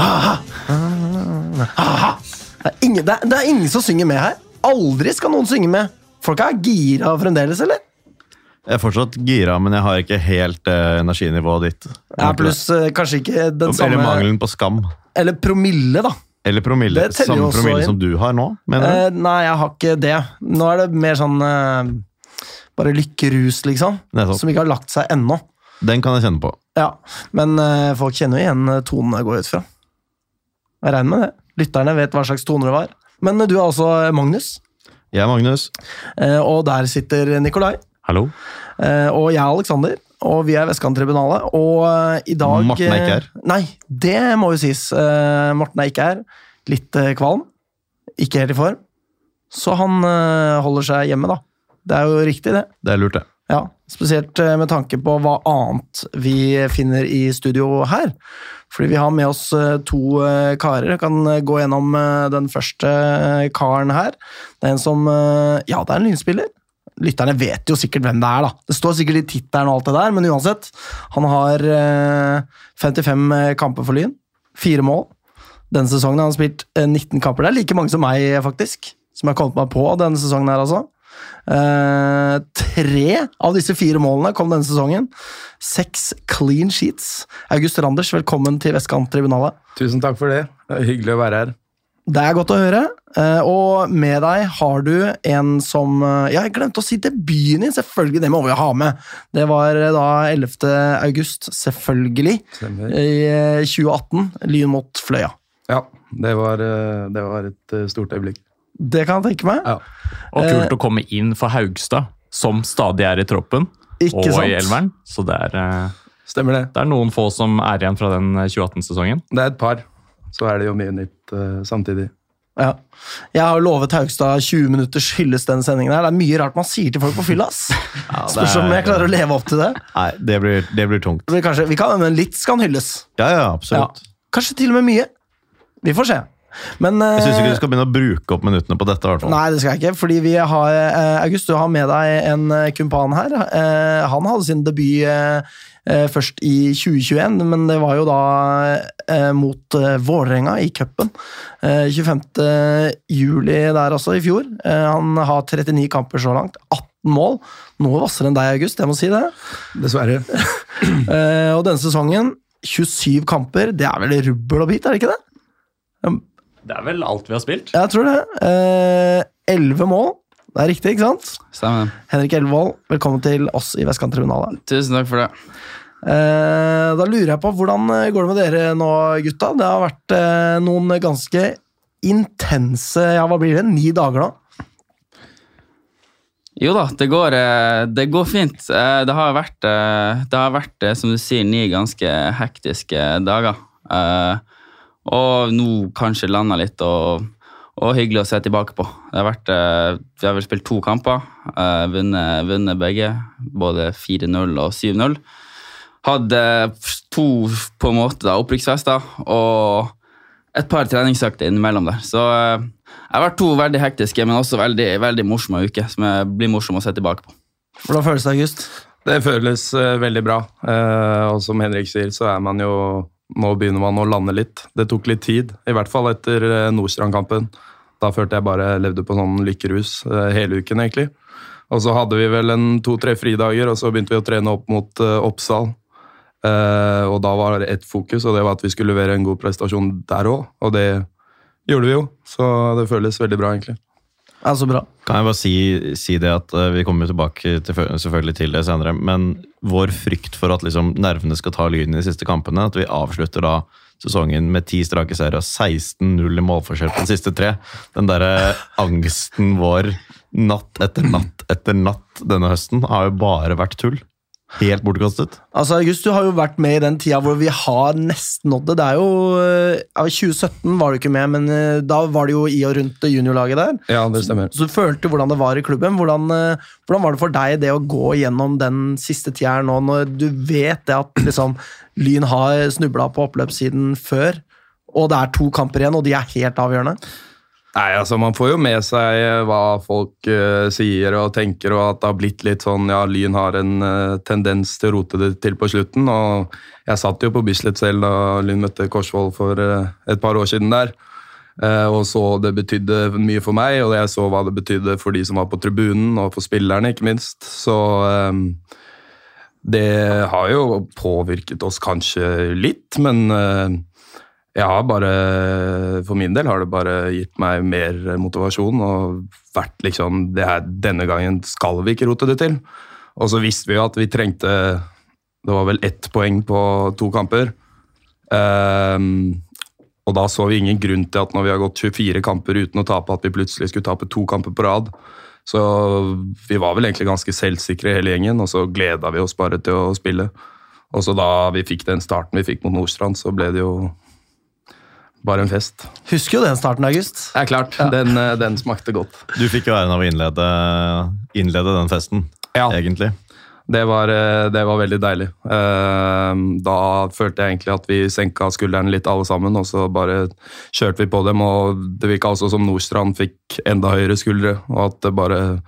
Aha. Aha. Det, er ingen, det, er, det er ingen som synger med her. Aldri skal noen synge med. Folk er gira fremdeles, eller? Jeg er fortsatt gira, men jeg har ikke helt eh, energinivået ditt. Ja, Pluss eh, kanskje ikke den Eller samme mangelen på skam. Eller promille, da. Eller promille. Samme promille inn. som du har nå, mener? Eh, nei, jeg har ikke det. Nå er det mer sånn eh, Bare lykkerus, liksom. Som ikke har lagt seg ennå. Den kan jeg kjenne på. Ja, Men eh, folk kjenner jo igjen tonen tonene jeg går ut fra. Jeg regner med det. Lytterne vet hva slags toner det var. Men eh, du er altså Magnus, Jeg er Magnus. eh, og der sitter Nikolai. Hallo? Eh, og jeg er Aleksander, og vi er Vestkanttribunalet. Og eh, i dag Morten er ikke her. eh, Nei, det må jo sies. Eh, Morten er ikke her. Litt eh, kvalm. Ikke helt i form. Så han eh, holder seg hjemme, da. Det er jo riktig, det. Det er lurt, det. Ja, Spesielt eh, med tanke på hva annet vi finner i studio her. Fordi vi har med oss eh, to eh, karer. Jeg kan gå gjennom den første karen her. Det er en som Ja, det er en lynspiller. Lytterne vet jo sikkert hvem det er, da. Det står sikkert i tittelen og alt det der, men uansett. Han har eh, 55 kamper for Lyn. Fire mål. Denne sesongen har han spilt eh, 19 kamper. Det er like mange som meg, faktisk. Som har kommet meg på denne sesongen her, altså. Eh, tre av disse fire målene kom denne sesongen. Seks clean sheets. August Randers, velkommen til Vestkanttribunalet. Tusen takk for det. Det hyggelig å være her. Det er godt å høre. Eh, og med deg har du en som Ja, jeg glemte å si debuten din! Selvfølgelig, det må vi ha med. Det var da 11. august, selvfølgelig, i eh, 2018. Lyn mot Fløya. Ja, det var, det var et stort øyeblikk. Det kan jeg tenke meg. Ja. Og Eh, kult å komme inn for Haugstad, som stadig er i troppen Ikke og sant? i elveren. Så det er, eh, Stemmer det. det er noen få som er igjen fra den eh, 2018-sesongen. Det er et par. Så er det jo mye nytt uh, samtidig. Ja. Jeg har lovet Haugstad 20 minutters hyllest denne sendingen. her. Det er mye rart man sier til folk på fylla. ass. Spørs om jeg klarer å leve opp til det. Nei, det blir, det blir tungt. Det blir kanskje, vi kan, men litt skal han hylles. Ja, ja, Ja. absolutt. Kanskje til og med mye. Vi får se. Men Jeg syns eh, ikke du skal begynne å bruke opp minuttene på dette. Hvertfall. Nei, det skal jeg ikke. Fordi vi har eh, August, du har med deg en eh, kumpan her. Eh, han hadde sin debut eh, eh, først i 2021, men det var jo da eh, mot eh, Vålerenga i cupen. Eh, 25. juli der også, i fjor. Eh, han har 39 kamper så langt. 18 mål. Noe hvassere enn deg, August. Jeg må si det. Dessverre. Eh, og denne sesongen 27 kamper. Det er vel rubbel og bit, er det ikke det? Det er vel alt vi har spilt. Jeg tror det. Eh, 11 mål. Det er riktig, ikke sant? Stemmer. Henrik Elvevold, velkommen til oss i Vestkanttribunalet. Tusen takk for det. Eh, da lurer jeg på, hvordan eh, går det med dere nå, gutta? Det har vært eh, noen ganske intense Ja, hva blir det? Ni dager nå? Jo da, det går, eh, det går fint. Eh, Det har vært, eh, det har vært, eh, som du sier, ni ganske hektiske dager. Eh, Og nå kanskje landa litt, og, og hyggelig å se tilbake på. Det har vært, eh, vi har vel spilt to kamper, eh, vunnet, vunnet begge. Både 4-0 og 7-0. Hadde to på en måte da, opprykksfester og et par treningsøkter innimellom der. Så jeg det har vært to veldig hektiske, men også veldig, veldig morsomme uker, som jeg blir morsom å se tilbake på. Hvordan føles det, August? Det føles eh, veldig bra. Eh, og som Henrik sier, så er man jo Nå begynner man å lande litt. Det tok litt tid, i hvert fall etter eh, Nordstrand-kampen. Da følte jeg bare levde på sånn lykkerus eh, hele uken, egentlig. Og så hadde vi vel en to-tre fridager, og så begynte vi å trene opp mot eh, Oppsal. Og da var det ett fokus, og det var at vi skulle levere en god prestasjon der òg. Og det gjorde vi jo, så det føles veldig bra, egentlig. Ja, Så bra. Kan jeg bare si, si det at uh, Vi kommer tilbake til, selvfølgelig til det senere, men vår frykt for at liksom, nervene skal ta lyden i de siste kampene, at vi avslutter da sesongen med ti strake seire og 16-0 i målforskjell på de siste tre, den derre angsten vår natt etter natt etter natt denne høsten har jo bare vært tull. Helt bortkastet. Altså, August, du har jo vært med i den tida hvor vi har nesten nådd det. Det er jo eh, ja, 2017 var du ikke med, men eh, da var det jo i og rundt juniorlaget der. Ja, det stemmer. Så du følte hvordan det var i klubben. Hvordan, eh, hvordan var det for deg det å gå gjennom den siste tida her nå, når du vet det at liksom, Lyn har snubla på oppløpssiden før, og det er to kamper igjen, og de er helt avgjørende? Nei, altså Man får jo med seg eh, hva folk uh, sier og tenker, og at det har blitt litt sånn Ja, Lyn har en uh, tendens til å rote det til på slutten. og Jeg satt jo på Bislett selv da Lyn møtte Korsvoll for uh, et par år siden der. og så det betydde mye for meg, og jeg så hva det betydde for de som var på tribunen, og for spillerne, ikke minst. Så det har jo påvirket oss kanskje litt, men har bare For min del har det bare gitt meg mer motivasjon og vært liksom det her, Denne gangen skal vi ikke rote det til. Og så visste vi jo at vi trengte Det var vel ett poeng på to kamper. Um, og da så vi ingen grunn til at når vi har gått 24 kamper uten å tape, at vi plutselig skulle tape to kamper på rad. Så vi var vel egentlig ganske selvsikre hele gjengen, og så gleda vi oss bare til å spille. Og så da vi fikk den starten vi fikk mot Nordstrand, så ble det jo bare en fest. Husker jo den starten, August. Det er klart, den, eh, den smakte godt. Du fikk jo æren av å innlede, innlede den festen, Ja. egentlig. Det var, eh, det var veldig deilig. Eh, Da følte jeg egentlig at vi senka skuldrene litt alle sammen, og så bare kjørte vi på dem. og Det virka også som Nordstrand fikk enda høyere skuldre, og at det bare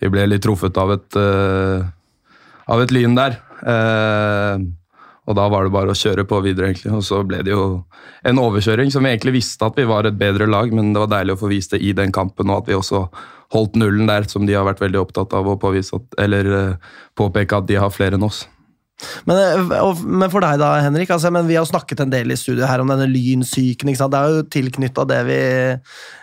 de ble litt truffet av et, av et lyn der. Og da var det bare å kjøre på videre, egentlig. Og så ble det jo en overkjøring som vi egentlig visste at vi var et bedre lag, men det var deilig å få vist det i den kampen, og at vi også holdt nullen der, som de har vært veldig opptatt av å påvise at, eller eh, påpeke at de har flere enn oss. Men, eh, og, men for deg da, Henrik, altså, vi har snakket en del i studio her om denne lynsyken. Det er jo tilknytta det vi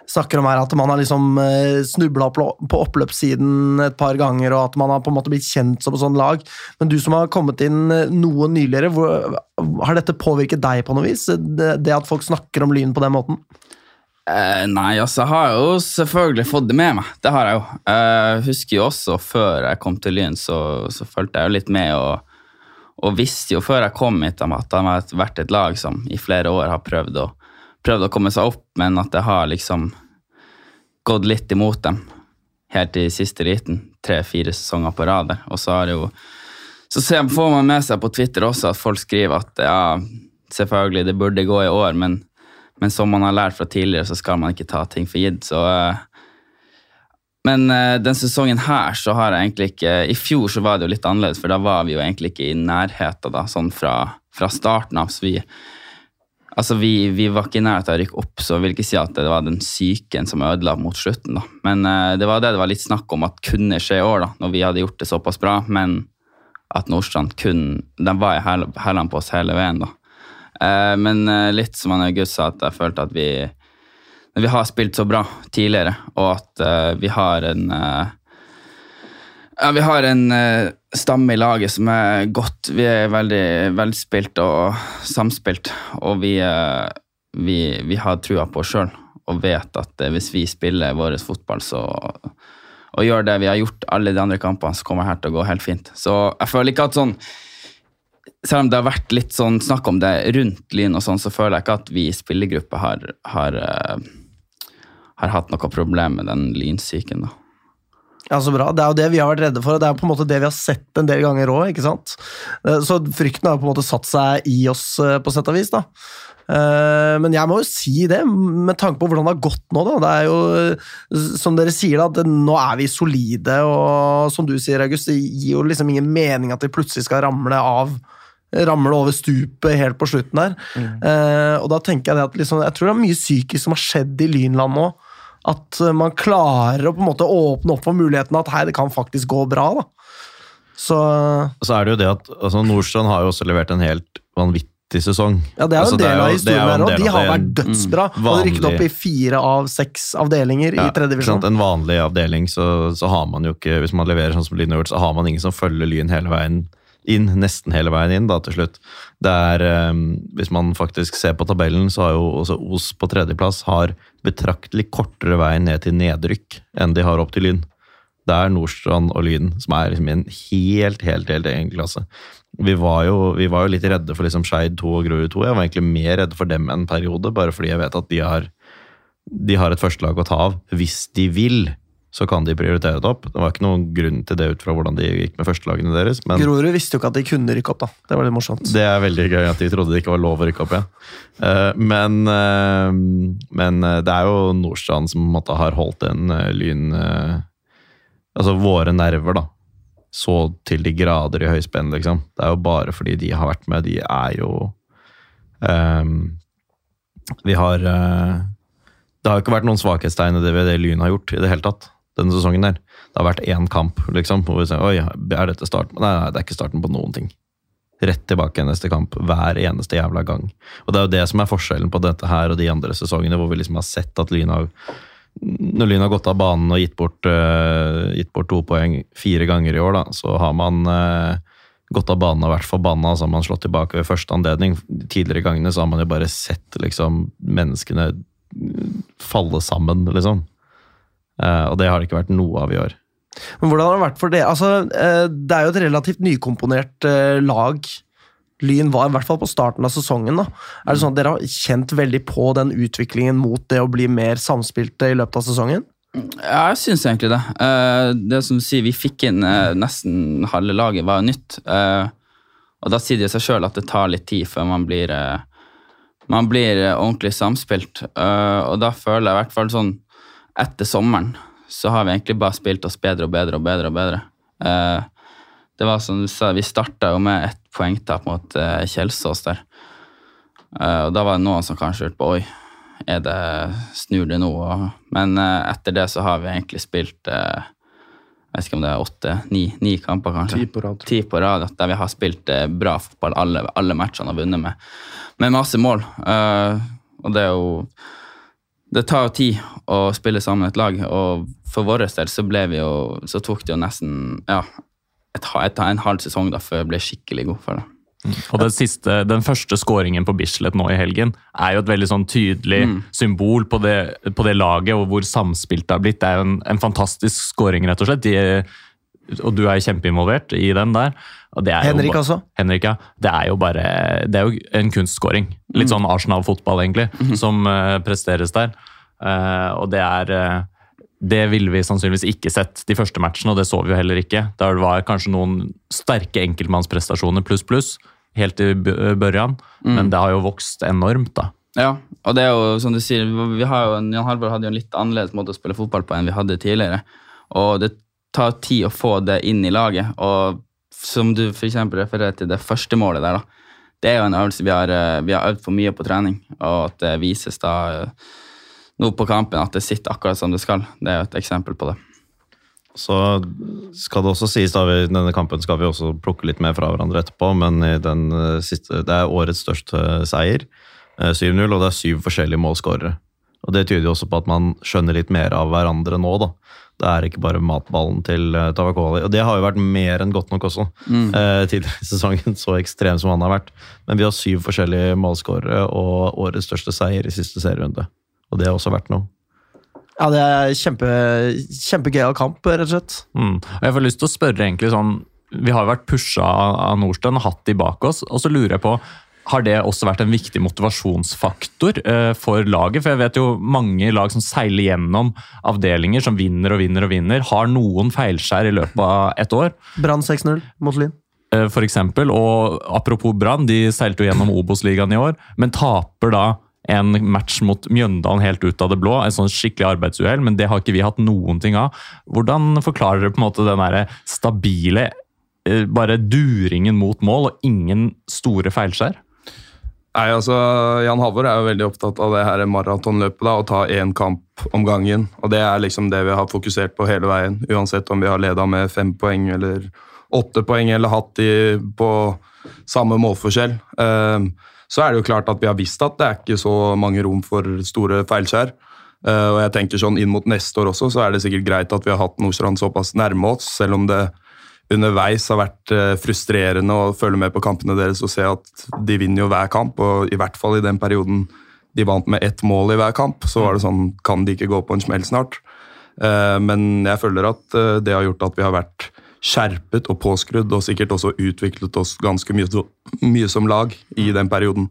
snakker om her, at man har liksom snubla på, på oppløpssiden et par ganger, og at man har på en måte blitt kjent som et sånt lag. Men du som har kommet inn eh, noe nyligere, hvor, har dette påvirket deg på noe vis? Det, det at folk snakker om Lyn på den måten? Eh, nei, altså, jeg har jo selvfølgelig fått det med meg. Det har jeg jo. Jeg husker jo også før jeg kom til Lyn, så, så fulgte jeg jo litt med og, og visste jo før jeg kom hit at han har vært et lag som i flere år har prøvd å, prøvd å komme seg opp, men at det har liksom gått litt imot dem helt i siste liten. Tre-fire sesonger på rad. Og så har jo så får man med seg på Twitter også at folk skriver at ja, selvfølgelig, det burde gå i år, men men som man har lært fra tidligere, så skal man ikke ta ting for gitt. Så, eh, men uh, den sesongen her så har jeg egentlig ikke I fjor så var det jo litt annerledes, for da var vi jo egentlig ikke i nærheten da, sånn fra, fra starten av. Så vi, altså vi, vi var ikke i nærheten av å rykke opp, så jeg vil ikke si at det var den psyken som ødela mot slutten. da. Men uh, det var det det var litt snakk om at kunne skje i år, da, når vi hadde gjort det såpass bra. Men at Nordstrand kun De var i hæl- hælene på oss hele veien, da. Uh, men litt som han August sa, at jeg følte at vi vi har spilt så bra tidligere, og at uh, vi har en uh, ja, Vi har en uh, stamme i laget som er godt Vi er veldig velspilt og samspilt, og vi, vi, vi har trua på oss sjøl og vet at hvis vi spiller vår fotball så, og gjør det vi har gjort alle de andre kampene, så kommer det her til å gå helt fint. Så jeg føler ikke at sånn selv om det har vært litt sånn snakk om det rundt Lyn, og sånn, så føler jeg ikke at vi i spillergruppa har, har, eh, har hatt noe problem med den lynsyken. da. Ja, så bra. Det er jo det vi har vært redde for, og det er på en måte det vi har sett en del ganger òg. Så frykten har på en måte satt seg i oss, eh, på sett og vis. da. Eh, Men jeg må jo si det, med tanke på hvordan det har gått nå. da. Det er jo, eh, som dere sier, da, at nå er vi solide, og som du sier, August, det gir jo liksom ingen mening at vi plutselig skal ramle av ramle over stupet helt på slutten der. Eh, og da tenker jeg det at liksom, jeg tror det er mye psykisk som har skjedd i Lynland nå. At eh, man klarer å på en måte åpne opp for muligheten at hei, det kan faktisk gå bra. da. Så så er det jo det at altså, Nordstrand har jo også levert en helt vanvittig sesong. ja, det er jo Altså, en del av historien her òg. De har vært dødsbra. Mm, og rykket opp i fire av seks avdelinger i tredje divisjon. En vanlig avdeling, så, så har man jo ikke Hvis man leverer sånn som Lyn har gjort, så har man ingen som følger Lyn hele veien inn. Nesten hele veien inn, da, til slutt. Det er, eh, Hvis man faktisk ser på tabellen, så har jo også Os på tredjeplass har betraktelig kortere vei ned til nedrykk enn de har opp til Lyn. Det er Nordstrand og Lyn som er liksom i en helt, helt, helt egen klasse. Vi var jo, vi var jo litt redde for liksom Skeid 2 og Grorud 2. Jeg var egentlig mer redd for dem en periode, bare fordi jeg vet at de har, de har et førstelag å ta av hvis de vil. Så kan de prioritere det opp. Det var ikke noen grunn til det ut fra hvordan de gikk med førstelagene deres. men... Grorud visste jo ikke at de kunne rykke opp, da. Det var litt morsomt. Det er veldig gøy at de trodde det ikke var lov å rykke opp ja. Eh, men, eh, men eh, det er jo Nordstrand som måte har holdt en lyn Altså våre nerver, da. Så til de grader i høyspenn, liksom. Det er jo bare fordi de har vært med. De er jo um, Vi har Det har jo ikke vært noen svakhetstegn i det, det Lyn har gjort i det hele tatt denne sesongen der. Det har vært én kamp, liksom. Hvor vi sier oi, er dette starten? Nei, nei, det er ikke starten på noen ting rett tilbake i neste kamp hver eneste jævla gang. Og Det er jo det som er forskjellen på dette her og de andre sesongene, hvor vi liksom har sett at Lyn har Når Lyn har gått av banen og gitt bort, uh, gitt bort to poeng fire ganger i år, da, så har man uh, gått av banen og vært forbanna, så har man slått tilbake ved første anledning. De tidligere gangene så har man jo bare sett liksom menneskene falle sammen, liksom. Eh, og det har det ikke vært noe av i år. Men hvordan har det vært for det? Altså, eh, det er jo et relativt nykomponert eh, lag. Lyn var i hvert fall på starten av sesongen. da. Er det sånn at Dere har kjent veldig på den utviklingen mot det å bli mer samspilte i løpet av sesongen? Ja, jeg syns egentlig det. Eh, det som du sier, Vi fikk inn nesten halve laget, var jo nytt. Eh, og da sier det seg sjøl at det tar litt tid før man blir, man blir ordentlig samspilt. Eh, og da føler jeg i hvert fall sånn etter sommeren så har vi egentlig bare spilt oss bedre og bedre og bedre. og bedre. Eh, det var som du sa, Vi starta jo med ett poengtap mot eh, Kjelsås der. Eh, og da var det noen som kanskje lurte på oi, er det, snur det nå? Men eh, etter det så har vi egentlig spilt eh, jeg vet ikke om det er åtte, ni, ni kamper, kanskje. Ti på rad. Ti på rad, der vi har spilt eh, bra fotball alle, alle matchene og vunnet med, med masse mål. Eh, og det er jo Det tar jo tid å spille sammen et lag, og for vår del så ble vi jo Så tok det jo nesten ja, et, et, en halv sesong da før jeg ble skikkelig god for det. Og den, siste, den første skåringen på Bislett nå i helgen er jo et veldig sånn tydelig Mm. symbol på det, på det laget og hvor samspilt det har blitt. Det er jo en, en fantastisk skåring, rett og slett. De, og du er kjempeinvolvert i den der. Jo Henrik ba- også. Henrik, ja. Det er jo bare Det er jo en kunstskåring. Litt Mm. sånn Arsenal-fotball, egentlig, som uh, presteres der. Uh, og det er uh, Det ville vi sannsynligvis ikke sett de første matchene, og det så vi jo heller ikke. Da det var kanskje noen sterke enkeltmannsprestasjoner pluss, pluss, helt i børjan, mm. Men det har jo vokst enormt, da. Ja, og det er jo som du sier, vi har jo, Jan Harborg hadde jo en litt annerledes måte å spille fotball på enn vi hadde tidligere. Og det tar tid å få det inn i laget. Og som du eksempel refererer til det første målet der, da. Det er jo en øvelse vi har, eh, vi har øvd for mye på trening, og at det vises da eh, nå på kampen at det sitter akkurat som det skal. Det er jo et eksempel på det. Så skal det også sies da, i denne kampen skal vi også plukke litt mer fra hverandre etterpå, men eh, siste, det er årets største seier, eh, 7-0, og det er syv forskjellige målskårere. Og Det tyder jo også på at man skjønner litt mer av hverandre nå. da. Det er ikke bare matballen til uh, Tavakoli. Og det har jo vært mer enn godt nok også eh, tidligere i sesongen, så ekstrem som han har vært. Men vi har syv forskjellige målskårere og årets største seier i siste serierunde. Og det har også vært noe. Ja, det er kjempe, kjempegøyal kamp, rett og slett. Mm. Og jeg får lyst til å spørre egentlig sånn Vi har jo vært pusha av Nordstrand og hatt de bak oss. Og så lurer jeg på har det også vært en viktig motivasjonsfaktor eh, for laget? For jeg vet jo mange lag som seiler gjennom avdelinger som vinner og vinner og vinner, har noen feilskjær i løpet av et år. Brann 6-0 mot Lyn. eh, For eksempel, og apropos Brann, de seilte jo gjennom Obos-ligaen i år, men taper da en match mot Mjøndalen helt ut av det blå. En sånn skikkelig arbeidsuhell, men det har ikke vi hatt noen ting av. Hvordan forklarer dere på en måte den der stabile eh, bare duringen mot mål og ingen store feilskjær? Nei, altså, Jan Halvor er jo veldig opptatt av det her maratonløpet. da, Å ta én kamp om gangen. og Det er liksom det vi har fokusert på hele veien. Uansett om vi har leda med fem poeng eller åtte poeng eller hatt de på samme målforskjell. Ehm, Så er det jo klart at vi har visst at det er ikke så mange rom for store feilskjær. Eh, Og jeg tenker sånn inn mot neste år også, så er det sikkert greit at vi har hatt Nordstrand såpass nærme oss, selv om det underveis har vært eh, frustrerende å følge med på kampene deres og se at de vinner jo hver kamp, og i hvert fall i den perioden de vant med ett mål i hver kamp, så var det sånn Kan de ikke gå på en smell snart? Eh, Men jeg føler at eh, det har gjort at vi har vært skjerpet og påskrudd, og sikkert også utviklet oss ganske mye, mye som lag i den perioden.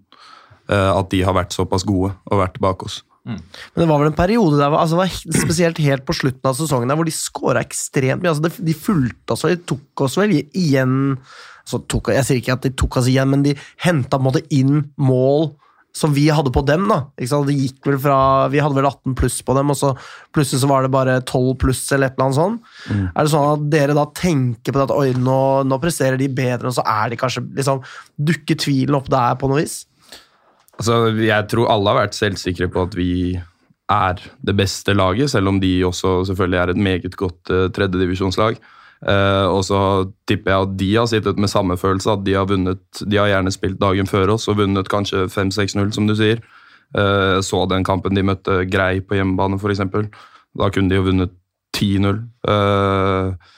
At de har vært såpass gode og vært bak oss. Men det var vel en periode der, altså spesielt helt på slutten av sesongen der, hvor de skåra ekstremt mye. Altså de fulgte oss de tok oss vel igjen altså tok, Jeg sier ikke at de tok oss igjen, men de henta inn mål som vi hadde på dem. da. Det gikk vel fra, Vi hadde vel 18 pluss på dem, og så plutselig så var det bare 12 pluss eller et eller annet sånt. Er det sånn at dere da tenker på det at oi, nå, nå presterer de bedre, og så er de kanskje liksom Dukker tvilen opp der på noe vis? Altså, jeg tror alle har vært selvsikre på at vi er det beste laget, selv om de også selvfølgelig er et meget godt uh, tredjedivisjonslag. Uh, og så tipper jeg at de har sittet med samme følelse, at de har vunnet De har gjerne spilt dagen før oss og vunnet kanskje 5-6-0, som du sier. Uh, så den kampen de møtte Grei på hjemmebane, f.eks. Da kunne de jo vunnet 10-0, uh,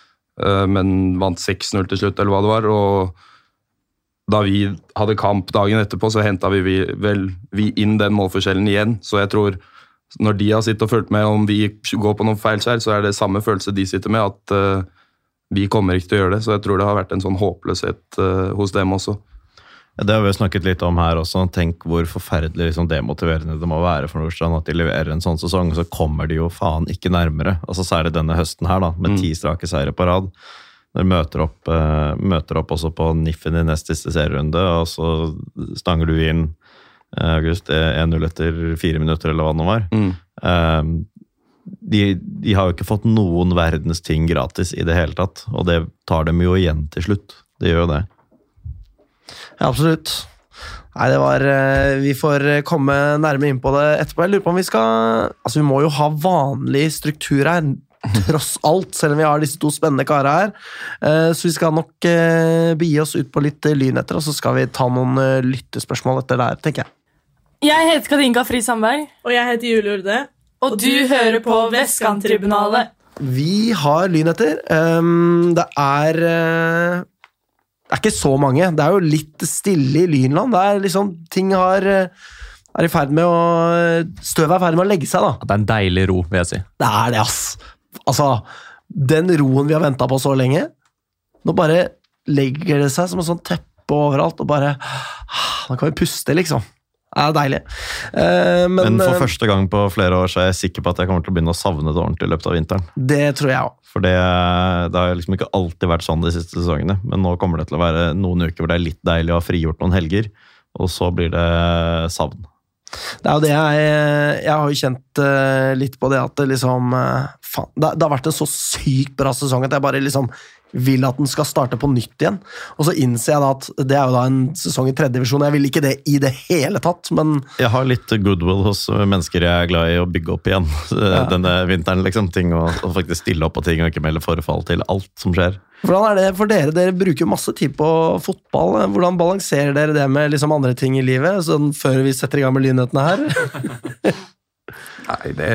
men vant 6-0 til slutt, eller hva det var. og da vi hadde kamp dagen etterpå, så henta vi, vel vi inn den målforskjellen igjen. Så jeg tror når de har sittet og fulgt med om vi går på noen feil skjær, så er det samme følelse de sitter med, at uh, vi kommer ikke til å gjøre det. Så jeg tror det har vært en sånn håpløshet uh, hos dem også. Ja, det har vi snakket litt om her også. Tenk hvor forferdelig liksom, demotiverende det må være for Nordstrand at de leverer en sånn sesong, så kommer de jo faen ikke nærmere. Altså Særlig denne høsten her, da, med ti strake seire på rad. Dere møter opp, uh, møter opp også på Niffen i nest siste serierunde, og så stanger du inn uh, August 1-0 etter fire minutter, eller hva det nå var. Eh, de, de har jo ikke fått noen verdens ting gratis i det hele tatt, og det tar dem jo igjen til slutt. Det gjør jo det. Ja, absolutt. Nei, det var eh, Vi får komme nærmere inn på det etterpå. Jeg lurer på om vi skal Altså, vi må jo ha vanlig struktur her, tross alt, selv om vi har disse to spennende karene her. Eh, Så vi skal nok eh, begi oss ut på litt eh, lyn etter, og så skal vi ta noen lyttespørsmål etter der, tenker jeg. Jeg heter Kadinka Fri Sandberg, Og jeg heter Julie Urde. og du hører på Vestkanttribunalet. Vi har lyn etter. Um, det er Det er ikke så mange. Det er jo litt stille i Lynland. Det er liksom Ting har er i ferd med å Støvet er i ferd med å legge seg, da. Det er en deilig ro, vil jeg si. Det er det, ass. Altså, den roen vi har venta på så lenge Nå bare legger det seg som et sånt teppe overalt, og bare Nå kan vi puste, liksom. Det er deilig. Eh, men Men for eh, første gang på flere år så er jeg sikker på at jeg kommer til å begynne å savne det ordentlig i løpet av vinteren. det tror jeg også. For det, det har liksom ikke alltid vært sånn de siste sesongene, men nå kommer det til å være noen uker hvor det er litt deilig å ha frigjort noen helger, og så blir det savn. Det er jo det jeg Jeg har jo kjent eh, litt på det at det liksom eh, faen, det, det har vært en så sykt bra sesong at jeg bare liksom vil at den skal starte på nytt igjen. Og så innser jeg da at det er jo da en sesong i tredje divisjon. Jeg vil ikke det i det hele tatt, men Jeg har litt goodwill hos mennesker jeg er glad i å bygge opp igjen denne vinteren. liksom, ting og, og faktisk stille opp på ting og ikke melde forfall til alt som skjer. hvordan er det for dere? Dere bruker masse tid på fotball. Hvordan balanserer dere det med liksom andre ting i livet, sånn før vi setter i gang med lynhetene her? Nei, Det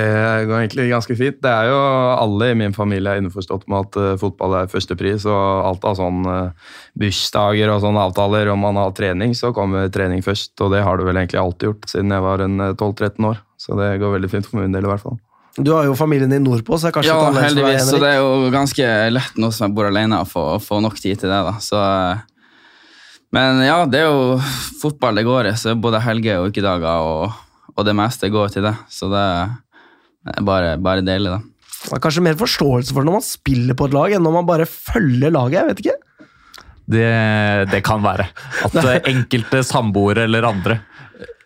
går egentlig ganske fint. Det er jo Alle i min familie er innforstått med at uh, fotball er førstepris. og Alt av sånn uh, bursdager og sånne avtaler om man har trening, så kommer trening først. Og det har det vel egentlig alltid gjort siden jeg var en eh, 12-13 år. Så det går veldig fint for min del i hvert fall. Du har jo familien din nordpå, så det er kanskje Ja, heldigvis. Så det er jo ganske lett nå som jeg bor alene, å få, få nok tid til det. da. Så, eh, men ja, det er jo fotball det går i. Så både helger og ukedager, og, og det meste går til det. Så det er bare, bare deilig, da. Det er kanskje mer forståelse for det når man spiller på et lag, enn når man bare følger laget. jeg vet ikke. Det, det kan være. At enkelte samboere eller andre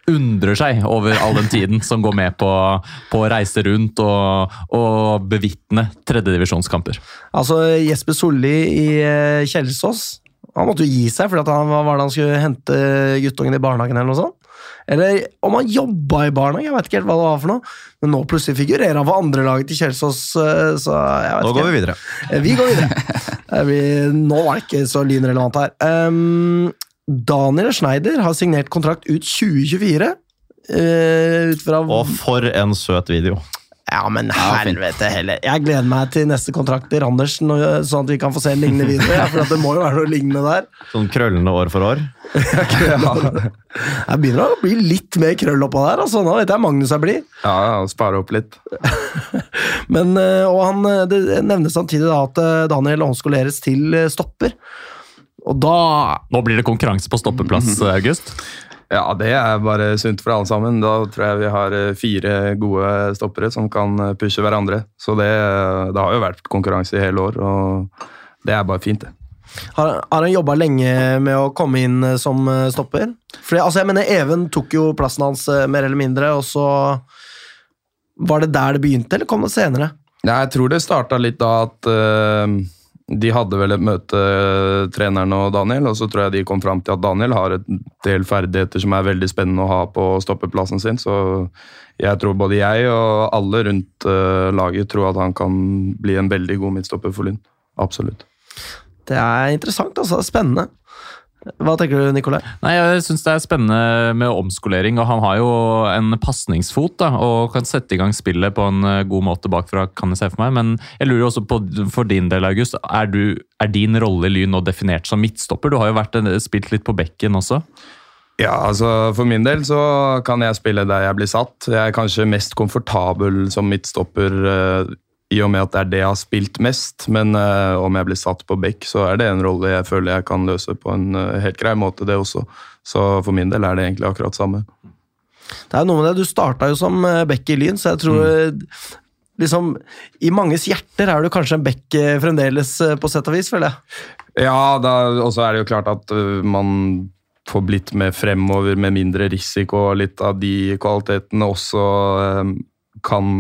undrer seg over all den tiden som går med på, på å reise rundt og, og bevitne tredjedivisjonskamper. Altså, Jesper Solli i eh, Kjelsås han måtte jo gi seg fordi han, var det han skulle hente guttungen i barnehagen. eller noe sånt. Eller om han jobba i barna, jeg vet ikke helt hva det var for noe. Men nå plutselig figurerer han for andrelaget til Kjelsås. eh, så jeg vet Nå ikke. går vi videre. Eh, Vi går videre. Eh, vi, nå var det ikke så lynrelevant her. Um, Daniel Schneider har signert kontrakt ut 2024. Uh, ut fra Og for en søt video. Ja, men helvete heller. Jeg gleder meg til neste kontrakt til Randersen, sånn at vi kan få se en lignende video. Ja, for at det må jo være noe lignende der. Sånn krøllende år for år. Jeg begynner å bli litt mer krøll oppå der. Altså. Nå vet jeg Magnus er blid. Ja, ja, Spare opp litt. Men, eh, og han, eh, det nevnes samtidig da at eh, Daniel omskoleres til stopper. Og da Nå blir det konkurranse på stoppeplass, August. Ja, det er bare sunt for alle sammen. Da tror jeg vi har eh, fire gode stoppere som kan eh, pushe hverandre. Så det, det har jo vært konkurranse i hele år, og det er bare fint, det. Har, har han jobba lenge med å komme inn eh, som eh, stopper? Fordi, altså, jeg mener, Even tok jo plassen hans eh, mer eller mindre, og så Var det der det begynte, eller kom det senere? Ja, jeg tror det starta litt da at eh, de hadde vel et møte, eh, treneren og Daniel, og så tror jeg de kom fram til at Daniel har et del ferdigheter som er veldig spennende å ha på stoppeplassen sin. Så jeg tror både jeg og alle rundt eh, laget tror at han kan bli en veldig god midtstopper for Lyn. Absolutt. Det er interessant, altså. Spennende. Hva tenker du, Nikolai? Nei, Jeg syns det er spennende med omskolering, og han har jo en pasningsfot og kan sette i gang spillet på en eh, god måte bakfra, kan jeg se for meg. Men jeg lurer også på, for din del, August, er, du, er din rolle i Lyn nå definert som midtstopper? Du har jo vært, en- spilt litt på bekken også. Ja, altså For min del så kan jeg spille der jeg blir satt. Jeg er kanskje mest komfortabel som midtstopper eh, i og med at det er det jeg har spilt mest. Men uh, om jeg blir satt på bekk, så er det en rolle jeg føler jeg kan løse på en uh, helt grei måte, det også. Så for min del er det egentlig akkurat samme. Det er noe med det. Du starta jo som eh, back i Lyn, så jeg tror mm. liksom I manges hjerter er du kanskje en bekk fremdeles, på sett og vis, føler jeg. Ja, og så er det jo klart at uh, man får blitt med fremover med mindre risiko, og litt av de kvalitetene også kan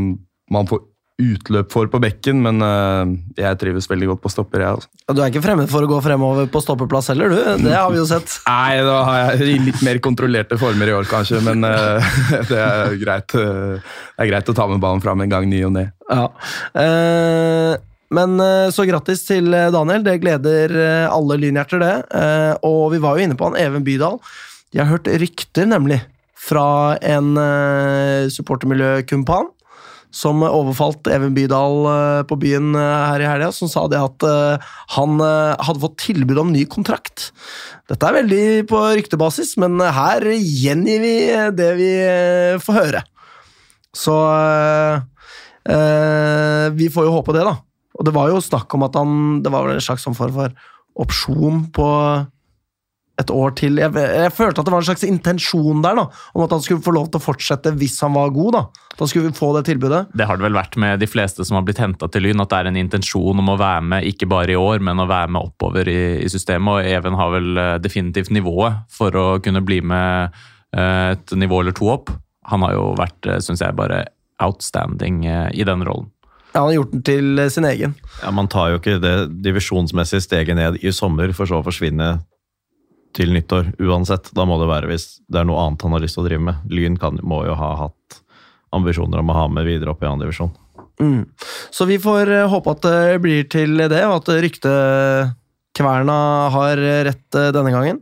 man få utløp for på bekken, men øh, jeg trives veldig godt på stopper, jeg. Altså. Du er ikke fremmed for å gå fremover på stoppeplass heller, du. Det har vi jo sett. Nei, da har jeg litt mer kontrollerte former i år, kanskje, men øh, det, er greit, øh, det er greit å ta med ballen fram en gang ny og ne. Ja. Eh, men eh, så grattis til eh, Daniel. Det gleder eh, alle lynhjerter, det. Eh, og vi var jo inne på han Even Bydal. Jeg har hørt rykter, nemlig, fra en eh, supportermiljøkumpan som overfalt Even Bydal eh, på byen eh, her i helga, som sa det at eh, han hadde fått tilbud om ny kontrakt. Dette er veldig på ryktebasis, men her gjengir vi det vi får høre. Så eh, vi får jo håpe det, da. Og det var jo snakk om at han Det var vel en slags form for opsjon på et år til. Jeg, jeg følte at det var en slags intensjon der, da, om at han skulle få lov til å fortsette hvis han var god. da. Da skulle vi få det tilbudet. Det har det vel vært med de fleste som har blitt henta til Lyn, at det er en intensjon om å være med ikke bare i år, men å være med oppover i, i systemet. Og Even har vel eh, definitivt nivået for å kunne bli med eh, et nivå eller to opp. Han har jo vært, syns jeg, bare outstanding eh, i den rollen. Ja, Han har gjort den til eh, sin egen. Ja, Man tar jo ikke det divisjonsmessige steget ned i sommer, for så å forsvinne til nyttår uansett. Da må det være hvis det er noe annet han har lyst til å drive med. Lyn kan, må jo ha hatt ambisjoner om å ha med videre opp i annen divisjon. Mm. Så vi får eh, håpe at det blir til det, og at ryktekverna har rett eh, denne gangen.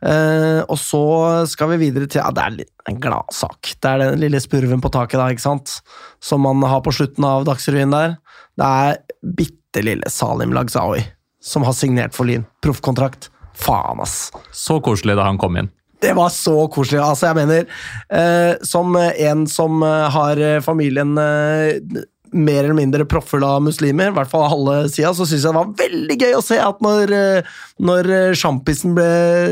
Eh, og så skal vi videre til Ja, det er en gladsak. Det er den lille spurven på taket, da, ikke sant? Som man har på slutten av Dagsrevyen der. Det er bitte lille Salim Lagzawi som har signert for Lyn. Proffkontrakt. Faen, ass. Så koselig da han kom inn. Det var så koselig. Altså, jeg mener, eh, som en som eh, har eh, familien eh, mer eller mindre proffer av muslimer, i hvert fall halve sida, så syns jeg det var veldig gøy å se at når, eh, når eh, sjampisen ble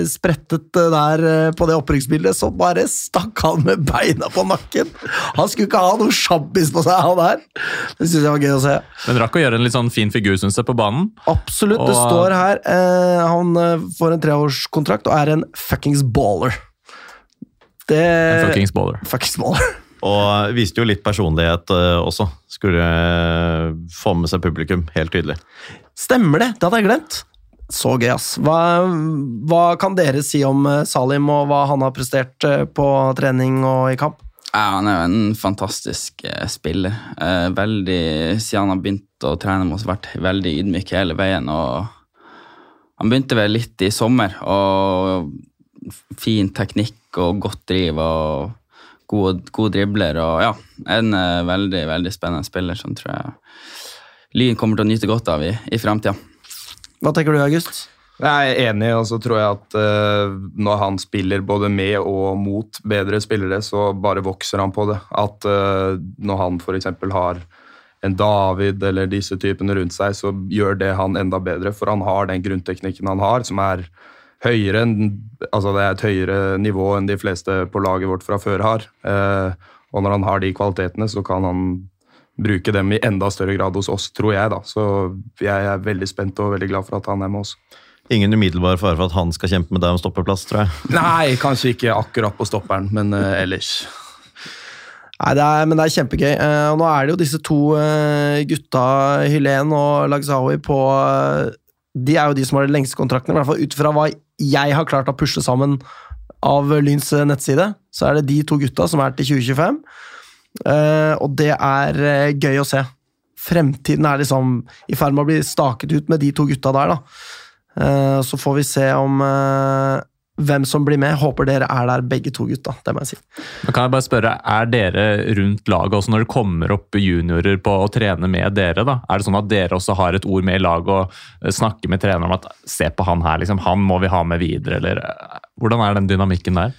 sprettet eh, der på det opprykksbildet, så bare stakk han med beina på nakken. Han skulle ikke ha noe sjampis på seg, han der. Det syns jeg var gøy å se. Men rakk å gjøre en litt sånn fin figur, syns jeg, på banen. Absolutt. Det står her eh, Han får en treårskontrakt og er en fuckings baller. Det En fuckings baller. Fuckings baller. Og viste jo litt personlighet eh, også. Skulle eh, få med seg publikum, helt tydelig. Stemmer det! Det hadde jeg glemt. Så gøy, ass. Hva, hva kan dere si om eh, Salim, og hva han har prestert på trening og i kamp? Ja, han er jo en fantastisk spiller. Eh, veldig, Siden han har begynt å trene med oss, vært veldig ydmyk hele veien. og Han begynte vel litt i sommer, og fin teknikk og godt driv og god, god dribler. og ja, En eh, veldig veldig spennende spiller som tror jeg Lyn kommer til å nyte godt av i, i framtida. Hva tenker du, August? Jeg er enig, og så tror jeg at uh, når han spiller både med og mot bedre spillere, så bare vokser han på det. At uh, når han f.eks. har en David eller disse typene rundt seg, så gjør det han enda bedre. For han har den grunnteknikken han har, som er høyere enn Altså det er et høyere nivå enn de fleste på laget vårt fra før har. Eh, og når han har de kvalitetene, så kan han bruke dem i enda større grad hos oss, tror jeg. da. Så jeg er veldig spent og veldig glad for at han er med oss. Ingen umiddelbar fare for at han skal kjempe med deg om stoppeplass, tror jeg. Nei, kanskje ikke akkurat på stopperen, men eh, ellers. Nei, det er, men det er kjempegøy. Eh, og nå er det jo disse to eh, gutta, Hylén og Lagzawi, på eh, De er jo de som har de lengste kontraktene, i hvert fall ut fra hva jeg har klart å pushe sammen av Lyns eh, nettside. Så er det de to gutta som er til 2025. Eh, og det er eh, gøy å se. Fremtiden er liksom i ferd med å bli staket ut med de to gutta der, da. Så får vi se om hvem som blir med. Håper dere er der, begge to gutta. Det må jeg si. Men kan jeg bare spørre, Er dere rundt laget også når det kommer opp juniorer på å trene med dere? da? Er det sånn at dere også har et ord med i laget og eh, snakker med treneren om at se på han her, liksom, han må vi ha med videre? eller eh, Hvordan er den dynamikken der?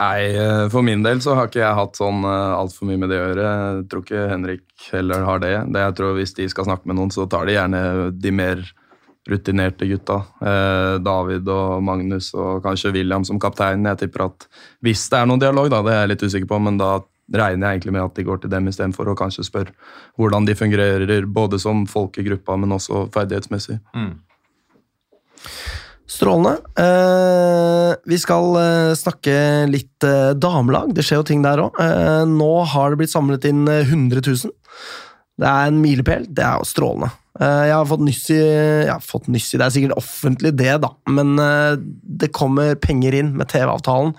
Nei, eh, for min del så har ikke jeg hatt sånn altfor mye med det å gjøre. Jeg tror ikke Henrik heller har det. det jeg tror Hvis de skal snakke med noen, så tar de gjerne de mer rutinerte gutta. Eh, David og Magnus og kanskje William som kaptein. Jeg tipper at hvis det er noen dialog, da, det er jeg litt usikker på, men da regner jeg egentlig med at de går til dem istedenfor å kanskje spørre hvordan de fungerer både som folkegruppa, men også ferdighetsmessig. Strålende. Eh, vi skal eh, snakke litt eh, damelag. Det skjer jo ting der òg. Eh, nå har det blitt samlet inn eh, 100 000. Det er en milepæl. Det er jo strålende. Eh, jeg har fått nyss i Jeg har fått nyss i Det er sikkert offentlig, det, da. Men eh, det kommer penger inn med TV-avtalen,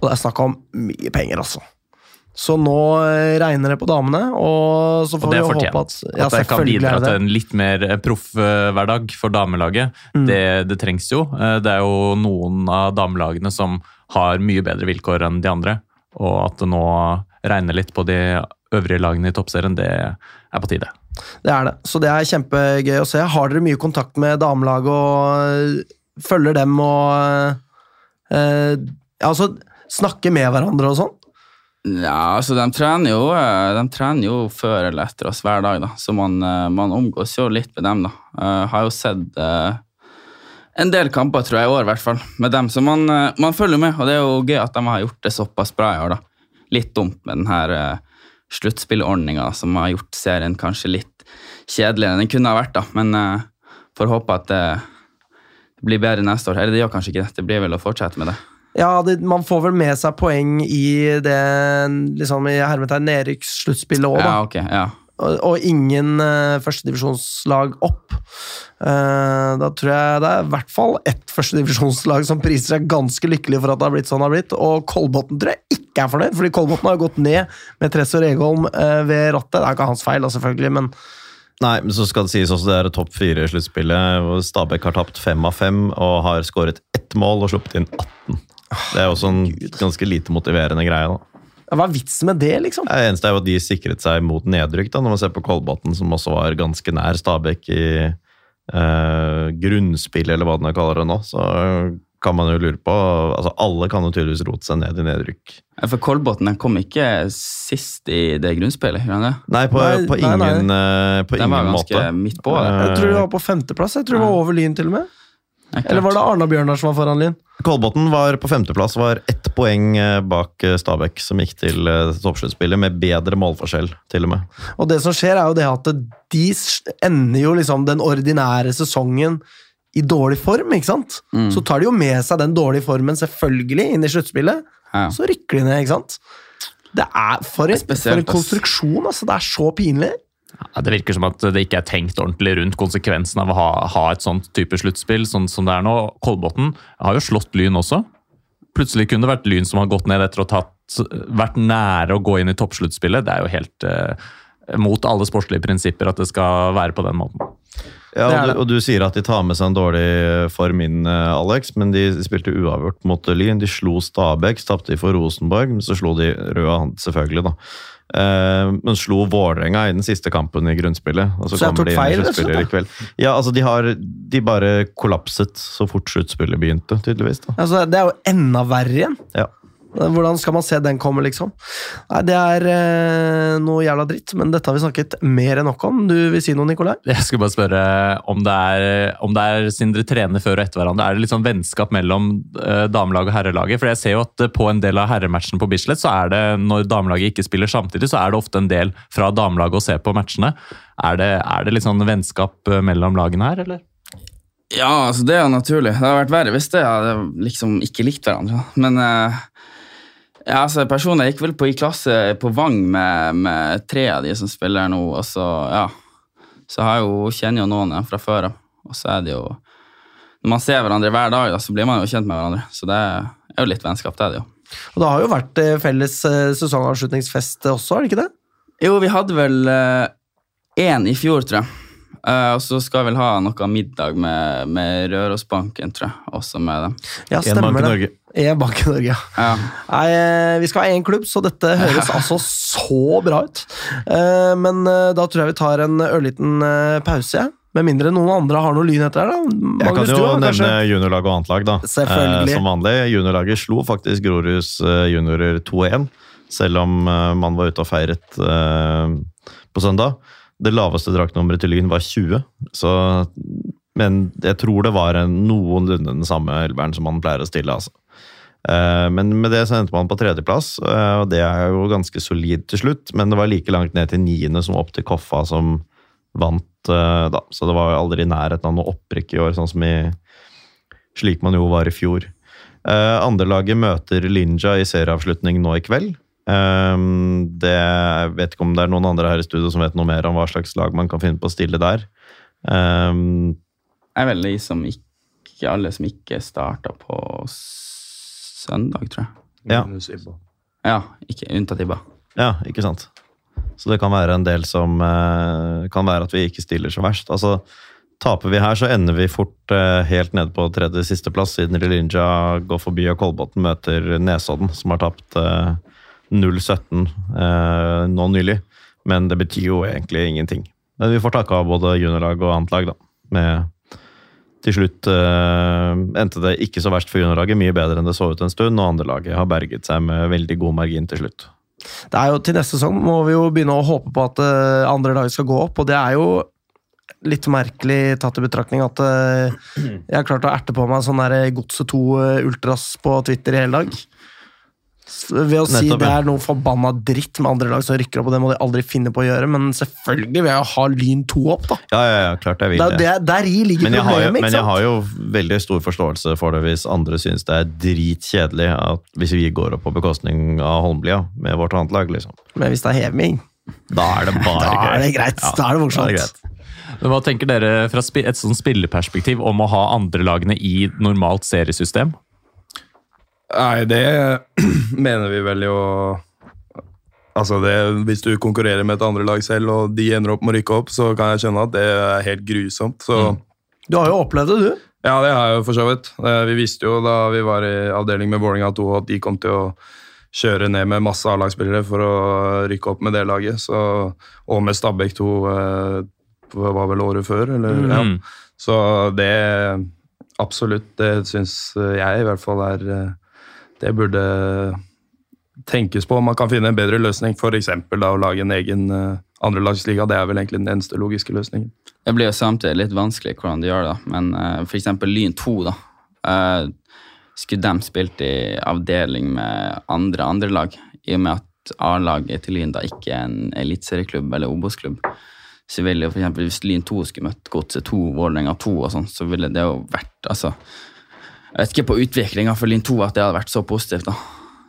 og det er snakk om mye penger, altså. Så nå eh, regner det på damene, og så får Og vi håpe at Ja, at det kan bidra det til en litt mer proff hverdag for damelaget. Det, det trengs jo. Det er jo noen av damelagene som har mye bedre vilkår enn de andre. Og at det nå regner litt på de øvrige lagene i toppserien, det er på tide. Det er det. Så det er kjempegøy å se. Har dere mye kontakt med damelaget og følger dem og eh, Altså snakker med hverandre og sånn? Ja, altså de trener jo, eh, de trener jo før eller etter oss hver dag, da. Så man, eh, man omgås jo litt med dem, da. Jeg har jo sett eh, en del kamper, tror jeg, i år i hvert fall, med dem. Så man, eh, man følger med, og det er jo gøy at de har gjort det såpass bra i år, da. Litt dumt med den her uh, sluttspillordninga som har gjort serien kanskje litt kjedeligere enn den kunne ha vært, da. Men uh, får håpe at det blir bedre neste år. Eller det gjør kanskje ikke det. Det blir vel å fortsette med det. Ja, det, man får vel med seg poeng i det liksom i hermetegn nedrykkssluttspillet òg, da. Ja, ok, ja. Og, ingen uh, førstedivisjonslag opp. Uh, da tror jeg det er i hvert fall ett førstedivisjonslag som priser seg ganske lykkelig for at det har blitt sånn det har blitt, og Kolbotn tror jeg ikke er fornøyd, fordi Kolbotn har gått ned med Tresor Egholm uh, ved rattet. Det er ikke hans feil, da, selvfølgelig, men Nei, men så skal det sies også det er topp fire-sluttspillet. hvor Stabæk har tapt fem av fem og har skåret ett mål og sluppet inn 18. Det er også en ganske lite motiverende greie. da. Hva er vitsen med det, liksom? Det eneste er jo at de sikret seg mot nedrykk, da, når man ser på Kolbotn, som også var ganske nær Stabæk i eh, grunnspill, eller hva den kaller det nå. Så kan man jo lure på altså Alle kan jo tydeligvis rote seg ned i nedrykk. Ja, For Kolbotn den kom ikke sist i det grunnspillet? det? Nei, på, Nei, på nei, nei. ingen, måte. Den var ganske måte. midt på. Det. Jeg tror det var på femteplass. Jeg tror det var over Lyn, til og med. Er Eller var det Arna-Bjørnar som var foran Lyn? Kolbotn var på femteplass, var ett poeng eh, bak eh, Stabæk, som gikk til eh, toppsluttspillet, med bedre målforskjell, til og med. Og det som skjer, er jo det at de ender jo liksom den ordinære sesongen i dårlig form, ikke sant? Mm. Så tar de jo med seg den dårlige formen selvfølgelig inn i sluttspillet, Ja. så rykker de ned, ikke sant? Det er for, Det er spesielt, for en konstruksjon, altså. Det er så pinlig. Ja, det virker som at det ikke er tenkt ordentlig rundt konsekvensen av å ha, ha et sånt type sluttspill sånn som det er nå. Kolbotn har jo slått Lyn også. Plutselig kunne det vært Lyn som har gått ned etter å ha vært nære å gå inn i toppsluttspillet. Det er jo helt eh, mot alle sportslige prinsipper at det skal være på den måten. Ja, og du, og du sier at de tar med seg en dårlig form inn, eh, Alex, men de spilte uavgjort mot Lyn. De slo Stabæk, tapte de for Rosenborg, men så slo de Røa Hand, selvfølgelig, da. Eh, men slo Vålerenga i den siste kampen i grunnspillet. Og så, Så jeg tok de feil, rett og i kveld. Ja, altså, de, har, de bare kollapset så fort sluttspillet begynte, tydeligvis. da. Altså, det er jo enda verre igjen. Ja. Hvordan skal man se den komme, liksom? Nei, Det er eh, noe jævla dritt, men dette har vi snakket mer enn nok om. Du vil si noe, Nikolai? Jeg skulle bare spørre om det er, om det er siden dere trener før og etter hverandre, er det litt sånn vennskap mellom eh, damelaget og herrelaget? For jeg ser jo at eh, på en del av herrematchen på Bislett, så er det, når damelaget ikke spiller samtidig, så er det ofte en del fra damelaget å se på matchene. Er det, er det litt sånn vennskap eh, mellom lagene her, eller? Ja, altså det er jo naturlig. Det hadde vært verre hvis det hadde liksom ikke likt hverandre. Men eh, ja, altså personlig, jeg gikk vel på i klasse på Vang med, med tre av de som spiller nå, og så ja, så har jeg jo, kjenner jo noen ja, fra før av. Og så er det jo Når man ser hverandre hver dag, da, så blir man jo kjent med hverandre. Så det er jo litt vennskap, det er det jo. Og det har jo vært eh, felles eh, sesongavslutningsfest også, har det ikke det? Jo, vi hadde vel én i fjor, tror jeg. Uh, og så skal vi vel ha noe middag med, med Rørosbanken, tror jeg. Også med dem. Ja, En stemmer det. Norge. Bank i Norge, ja. Nei, eh, vi skal ha én klubb, så dette høres altså så bra ut. Eh, Men eh, da tror jeg vi tar en ørliten pause, jeg. Med mindre noen andre har noe lyn etter her, da. Jeg kan jo du nevne kanskje juniorlag og annet lag, da. Selvfølgelig. Eh, som vanlig. Juniorlaget slo faktisk Groruds juniorer 2-1, selv om man var ute og feiret eh, på søndag. Det laveste draktnummeret til Lyn var 20, så Men jeg tror det var en noenlunde den samme elveren som man pleier å stille, altså. Eh, Men med det så endte man på tredjeplass, eh, og det er jo ganske solid til slutt. Men det var like langt ned til niende som opp til Koffa, som vant eh, da. Så det var aldri i nærheten av noe opprykk i år, sånn som i slik man jo var i fjor. Andrelaget møter Linja i serieavslutning nå i kveld. Det, jeg vet ikke om det er noen andre her i studio som vet noe mer om hva slags lag man kan finne på å stille der. Um, Jeg er vel de som ikke Alle som ikke starta på søndag, tror jeg. Ja. Ja, ikke unntatt Ibba. ja, ikke sant. Så det kan være en del som eh, Kan være at vi ikke stiller så verst. Altså, Taper vi her, så ender vi fort eh, helt nede på tredje sisteplass, siden Linja går forbi og Kolbotn møter Nesodden, som har tapt eh, 0-17 eh, nå nylig. Men det betyr jo egentlig ingenting. Men vi får takke av både juniorlag og annet lag, da. Med til slutt uh, endte det ikke så verst for juniorlaget, mye bedre enn det så ut en stund, og andrelaget har berget seg med veldig god margin til slutt. Det er jo Til neste sesong må vi jo begynne å håpe på at uh, andre lag skal gå opp, og det er jo litt merkelig tatt i betraktning at uh, jeg har klart å erte på meg sånn der Godset 2 eh, Ultras på Twitter i hele dag. Ved å si Nettopp, det er noe forbanna dritt med andre lag som rykker opp, og det må de aldri finne på å gjøre, men selvfølgelig vil jeg ha Lyn 2 opp, da. Ja, ja, ja, klart jeg vil Det det. det, Deri ligger Men har jo, problemet, men jeg har jo veldig stor forståelse for det hvis andre syns det er dritkjedelig at hvis vi går opp på bekostning av Holmlia med vårt annet lag, liksom. Men hvis det er heving, Da er det bare da er det greit. Ja, da er det morsomt. Hva tenker dere fra et sånn spillerperspektiv om å ha andre lagene i normalt seriesystem? Nei, det mener vi vel jo Altså det, Hvis du konkurrerer med et andre lag selv, og de ender opp med å rykke opp, så kan jeg skjønne at det er helt grusomt. Så Du har jo opplevd det, du. ja, det har jeg jo for så vidt. Eh, Vi visste jo da vi var i avdeling med Vålerenga 2 at de kom til å kjøre ned med masse A-lagsspillere for å rykke opp med det laget. Så, og med Stabæk 2 eh, var vel året før, eller? Ja. Mm. Så det Absolutt, det syns jeg i hvert fall er eh, Det burde tenkes på om man kan finne en bedre løsning. F.eks. å lage en egen uh, andrelagsliga. Det er vel egentlig den eneste logiske løsningen. Det blir jo samtidig litt vanskelig hvordan de gjør det. Men uh, f.eks. Lyn 2, da. Uh, skulle de spilt i avdeling med andre andrelag, i og med at A-laget til Lyn da ikke er en eliteserieklubb eller Obos-klubb, så ville jo for eksempel hvis Lyn 2 skulle møtt Godset 2, Vålerenga 2 og sånn, så ville det jo vært altså, Jeg vet ikke på utviklinga for Lyn 2 at det hadde vært så positivt, da.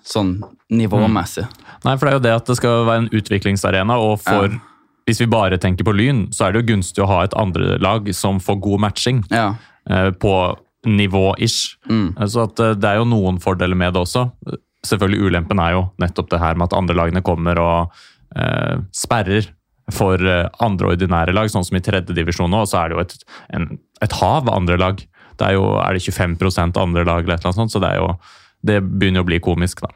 Sånn nivåmessig. Nei, for det er jo det at det skal være en utviklingsarena, og for Ja. Hvis vi bare tenker på Lyn, så er det jo gunstig å ha et andre lag som får god matching Ja. eh, på nivå-ish. Mm. Eh, Så at eh, det er jo noen fordeler med det også. Selvfølgelig Ulempen er jo nettopp det her med at andre lagene kommer og eh, sperrer for eh, andre ordinære lag, sånn som i tredje divisjon nå. Og så er det jo et, en, et hav av andre lag. Det er jo er det 25% andre lag eller noe sånt, så det, er jo, det begynner å bli komisk, da.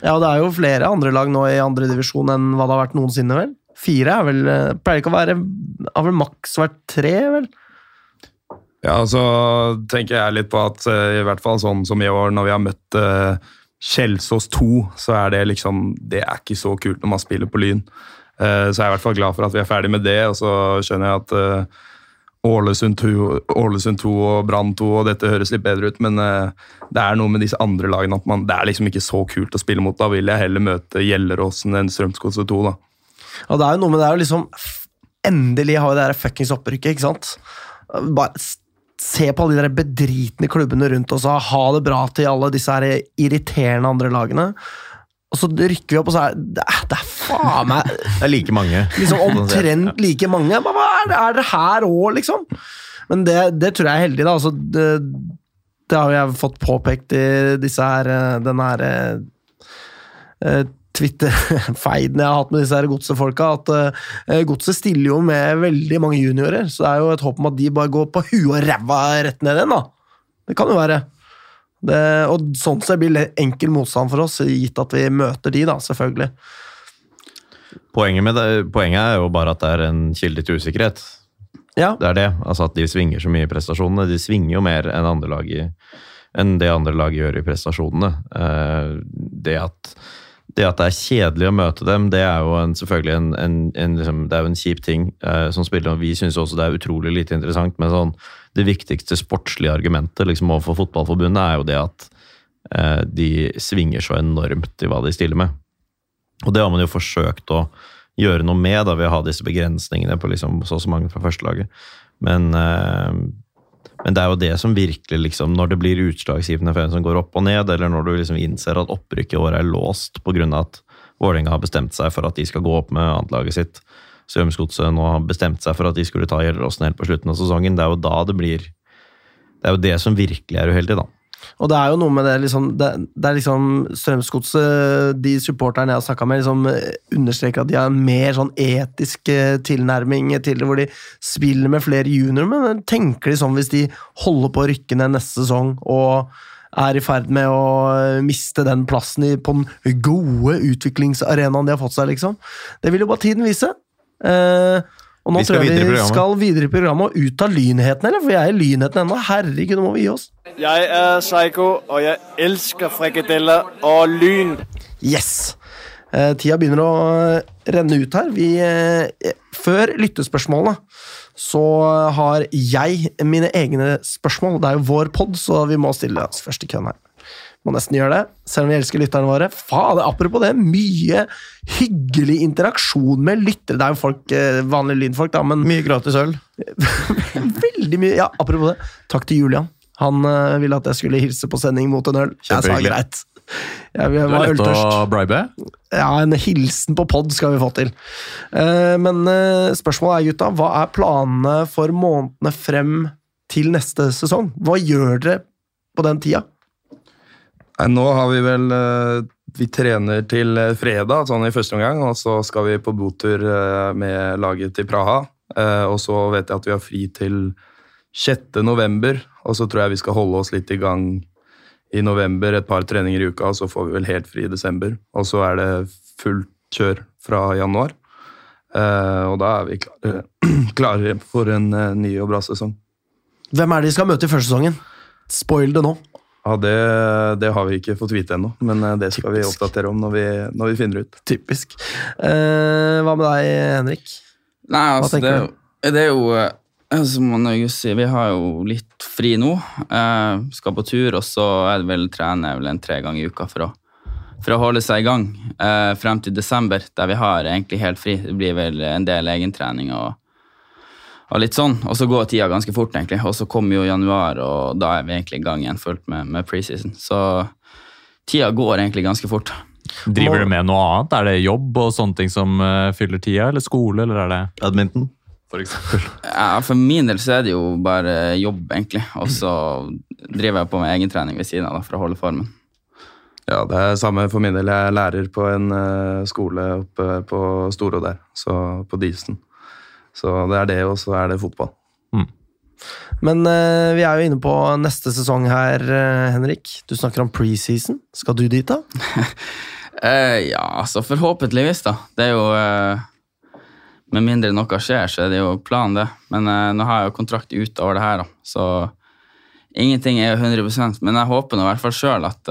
Ja, og det er jo flere andre lag nå i andre divisjon enn hva det har vært noensinne, vel? Fire er vel eh, Pleier ikke å være Har vel maks vært tre, vel? Ja, så tenker jeg litt på at eh, i hvert fall sånn som i år, når vi har møtt uh, Kjelsås 2, så er det liksom Det er ikke så kult når man spiller på Lyn. Uh, så jeg er i hvert fall glad for at vi er ferdig med det, og så skjønner jeg at eh, Ålesund 2, Ålesund 2 og Brann 2 og dette høres litt bedre ut, men eh, det er noe med disse andre lagene at man, det er liksom ikke så kult å spille mot. Da vil jeg heller møte Gjelleråsen enn Strømsgodset 2, da. Ja, det er jo noe med det er jo liksom Endelig har vi det der fuckings opprykket, ikke sant? Bare se på alle de der bedritne klubbene rundt oss og ha det bra til alle disse her irriterende andre lagene. Og så rykker vi opp, og så er det, det er faen meg Det er like mange. liksom omtrent like mange. Hva hva er det, er det her òg, liksom? Men det, det tror jeg er heldig, da. Altså, det, det har jo jeg fått påpekt i disse her, eh, den her eh, eh, Twitter-feiden jeg har hatt med disse her godsefolka, at godset stiller jo med veldig mange juniorer, så det er jo et håp om at de bare går på huet og ræva rett ned igjen, da. Det kan jo være. Det, og sånn sett blir det enkel motstand for oss, gitt at vi møter de, da, selvfølgelig. Poenget, med det, poenget er jo bare at det er en kilde til usikkerhet. Ja, Det er det. Altså at de svinger så mye i prestasjonene. De svinger jo mer enn, andre lag i, enn det andre lag gjør i prestasjonene. Eh, Det at, det at det er kjedelig å møte dem, det er jo en, selvfølgelig en, en, en, liksom, det er jo en kjip ting eh, som spiller. Og vi syns også det er utrolig lite interessant, men sånn, det viktigste sportslige argumentet liksom, overfor Fotballforbundet er jo det at eh, de svinger så enormt i hva de stiller med. Og det har man jo forsøkt å gjøre noe med da, ved å ha disse begrensningene på liksom så og så mange fra førstelaget. Men, eh, men det er jo det som virkelig, liksom, når det blir utslagsgivende for en som går opp og ned, eller når du liksom innser at opprykket i år er låst pga. at Vålerenga har bestemt seg for at de skal gå opp med annetlaget sitt, Strømsgodset nå har bestemt seg for at de skulle ta Gjelleråsen helt på slutten av sesongen, det er jo da det blir Det er jo det som virkelig er uheldig, da. Og det er jo noe med det liksom Det, det er liksom Strømsgodset, de supporterne jeg har snakka med, liksom understreker at de har en mer sånn etisk eh, tilnærming til det, hvor de spiller med flere juniorer, men tenker de sånn hvis de holder på å rykke ned neste sesong og er i ferd med å eh, miste den plassen på den gode utviklingsarenaen de har fått seg, liksom. Det vil jo bare tiden vise. Eh, og nå Vi tror jeg vi programmet. skal videre i programmet og ut av lynheten, eller? For jeg er i lynheten ennå. Herregud, nå må vi gi oss. Jeg er Psycho, og jeg elsker frikadeller og lyn. Yes! Eh, tida begynner å renne ut her. Vi, eh, før lyttespørsmålene så har jeg mine egne spørsmål. Det er jo vår pod, så vi må stille oss først i køen her. Må nesten gjøre det, selv om vi elsker lytterne våre. Faen, apropos det, mye hyggelig interaksjon med lyttere. Det er jo folk, eh, vanlige lynfolk, da, men Mye gratis øl. veldig mye. Ja, apropos det, takk til Julian. Han eh, ville at jeg skulle hilse på sending mot en øl. Jeg sa greit. Jeg, jeg Du er lett å bribe. Ja, en hilsen på pod skal vi få til. Eh, Men spørsmålet er, gutta, hva er planene for månedene frem til neste sesong? Hva gjør dere på den tida? Nei, nå har vi vel eh, Vi trener til eh, fredag, sånn i første omgang, og så skal vi på botur eh, med laget til Praha. Og så vet jeg at vi har fri til 6. november, og så tror jeg vi skal holde oss litt i gang i november, et par treninger i uka, og så får vi vel helt fri i desember. Og så er det fullt kjør fra januar. Og da er vi klare, klare for en ny og bra sesong. Hvem er det de skal møte i første sesongen? Spoil det nå. Ja, det, det har vi ikke fått vite ennå, men eh, det skal vi oppdatere om når vi, når vi finner ut. Typisk. Eh, hva med deg, Henrik? Nei, altså, det, er jo- det er jo eh, Som han August sier, vi har jo litt fri nå. Eh, skal på tur, og så er det vel trene vel en tre ganger i uka for å, for å holde seg i gang eh, frem til desember, der vi har egentlig helt fri. Det blir vel en del egentrening og, og litt sånn. Og så går tida ganske fort, egentlig. Og så kommer jo januar, og da er vi egentlig i gang igjen fullt med, med preseason. Så tida går egentlig ganske fort. Driver du med noe annet? Er det jobb og sånne ting som eh, fyller tida, eller skole, eller er det Badminton. for eksempel? Ja, For min del så er det jo bare jobb, egentlig. Og så driver jeg på med egentrening ved siden av da, for å holde formen. Ja, det er samme for min del. Jeg er lærer på en eh, skole oppe på Storå der, så på Disen. Så det er det, og så er det fotball. Men uh, vi er jo inne på neste sesong her, eh, Henrik. Du snakker om preseason. Skal du dit, da? uh, ja, altså forhåpentligvis, da. Det er jo Med mindre noe skjer, så er det jo planen, det. Men nå har jeg jo kontrakt utover det her, da. Så ingenting er jo 100% Men jeg håper nå i hvert fall sjøl at,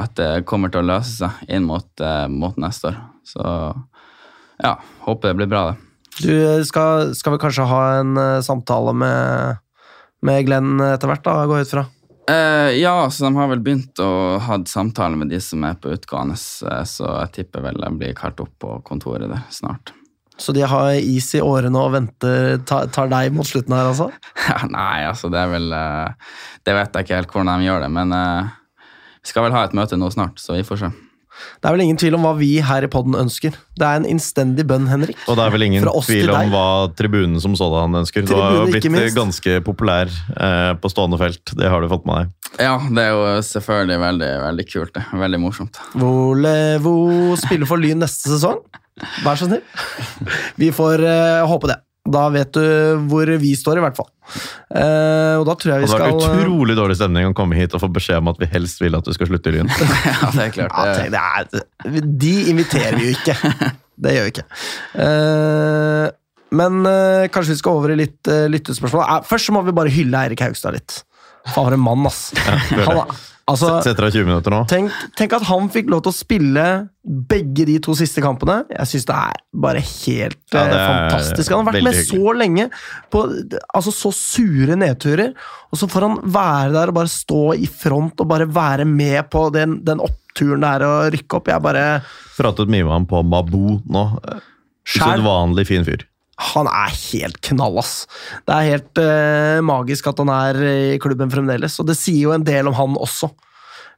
at det kommer til å løse seg inn mot, mot neste år. Så ja, håper det blir bra, det. Du skal, skal vi kanskje ha en eh, samtale med, med Glenn etter hvert, da, gå ut fra? Eh, ja, så de har vel begynt å ha samtaler med de som er på utgående, eh, så jeg tipper vel jeg blir kalt opp på kontoret der snart. Så de har is i årene og venter, tar, deg mot slutten her, altså? Ja, nei, altså det er vel eh, Det vet jeg ikke helt hvordan de gjør det, men eh, vi skal vel ha et møte nå snart, så vi får se. Det er vel ingen tvil om hva vi her i podden ønsker. Det er en innstendig bønn, Henrik. Og det er vel ingen tvil om deg. hva tribunen som sådan ønsker. Du har jo blitt ganske populær eh, på stående felt. Det har du fått med deg. Ja, det er jo selvfølgelig veldig, veldig kult. det. Veldig morsomt. Volevo spiller for Lyn neste sesong. Vær så snill. Vi får eh, håpe det. Da vet du hvor vi står, i hvert fall. Uh, og da tror jeg vi skal... det var skal vært utrolig dårlig stemning å komme hit og få beskjed om at vi helst vil at du skal slutte i Lyn. ja, det er klart. ja, Det, tenk, det er, De inviterer vi jo ikke. Det gjør vi ikke. Uh, men uh, kanskje vi skal over i litt uh, lyttespørsmål. Eh, først så må vi bare hylle Eirik Haugstad litt. Faen, for en mann, ass. Ja, Han. Altså, Setter av 20 minutter nå. Tenk, tenk at han fikk lov til å spille begge de to siste kampene. Jeg syns det er bare helt Ja, eh, er fantastisk. Han har vært med så lenge på altså, så sure nedturer, og så får han være der og bare stå i front og bare være med på den, den oppturen det er å rykke opp. Jeg bare Pratet mye med ham på Mabou nå. Usedvanlig fin fyr. Han er helt knall, ass. Det er helt eh, magisk at han er i klubben fremdeles, og det sier jo en del om han også.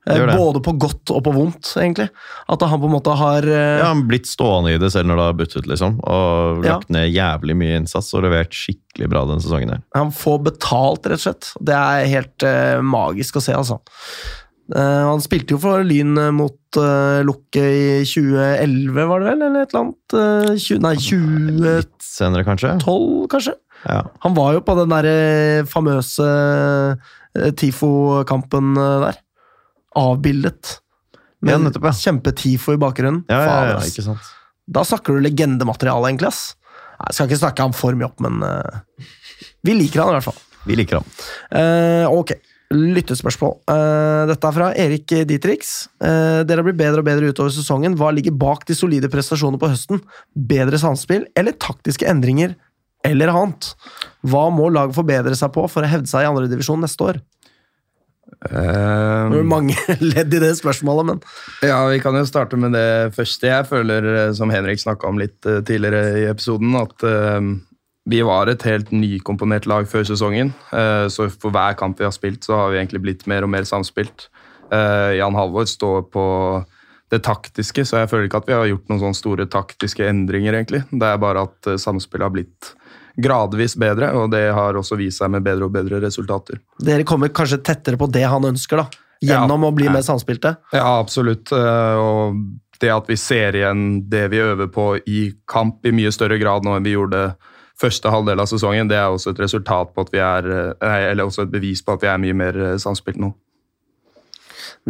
Eh, Det det. Både på godt og på vondt, egentlig. At han på en måte har eh, Ja, han blitt stående i det selv når det har buttet, liksom. Og Ja. ned jævlig mye innsats og levert skikkelig bra denne sesongen her. Han får betalt, rett og slett. Det er helt eh, magisk å se, altså. Eh, han spilte jo for Lyn eh, mot uh, Lukke i 2011, var det vel? Eller et eller annet? eh, 20, nei, 2012, Litt senere, kanskje? kanskje? Ja. Han var jo på den der eh, famøse eh, TIFO-kampen eh, der. Avbildet. Ja, Med nettopp, ja. kjempe-TIFO i bakgrunnen. Ja, ja, ja, ikke sant. Da snakker du legendemateriale, egentlig. ass. Jeg skal ikke snakke ham for mye opp, men uh, vi liker han i hvert fall. Vi liker han. Uh, ok, lyttespørsmål. Eh, dette er fra Erik Dietrich. Eh, dere blir bedre og bedre utover sesongen. Hva ligger bak de solide prestasjonene på høsten? Bedre samspill eller taktiske endringer? Eller annet? Hva må laget forbedre seg på for å hevde seg i andredivisjon neste år? Det Eh, er mange ledd i det spørsmålet, men Ja, vi kan jo starte med det første. Jeg føler, eh, som Henrik snakka om litt eh, tidligere i episoden, at eh, vi var et helt nykomponert lag før sesongen. Eh, så for hver kamp vi har spilt, så har vi egentlig blitt mer og mer samspilt. Eh, Jan Halvor står på det taktiske, så jeg føler ikke at vi har gjort noen sånne store taktiske endringer, egentlig. Det er bare at eh, samspillet har blitt gradvis bedre, og det har også vist seg med bedre og bedre resultater. dere kommer kanskje tettere på det han ønsker, da. Gjennom Ja. å bli mer samspilte. Ja, absolutt. Og det at vi ser igjen det vi øver på i kamp i mye større grad nå enn vi gjorde første halvdel av sesongen, det er også et resultat på at vi er eh, eller også et bevis på at vi er mye mer eh, samspilt nå.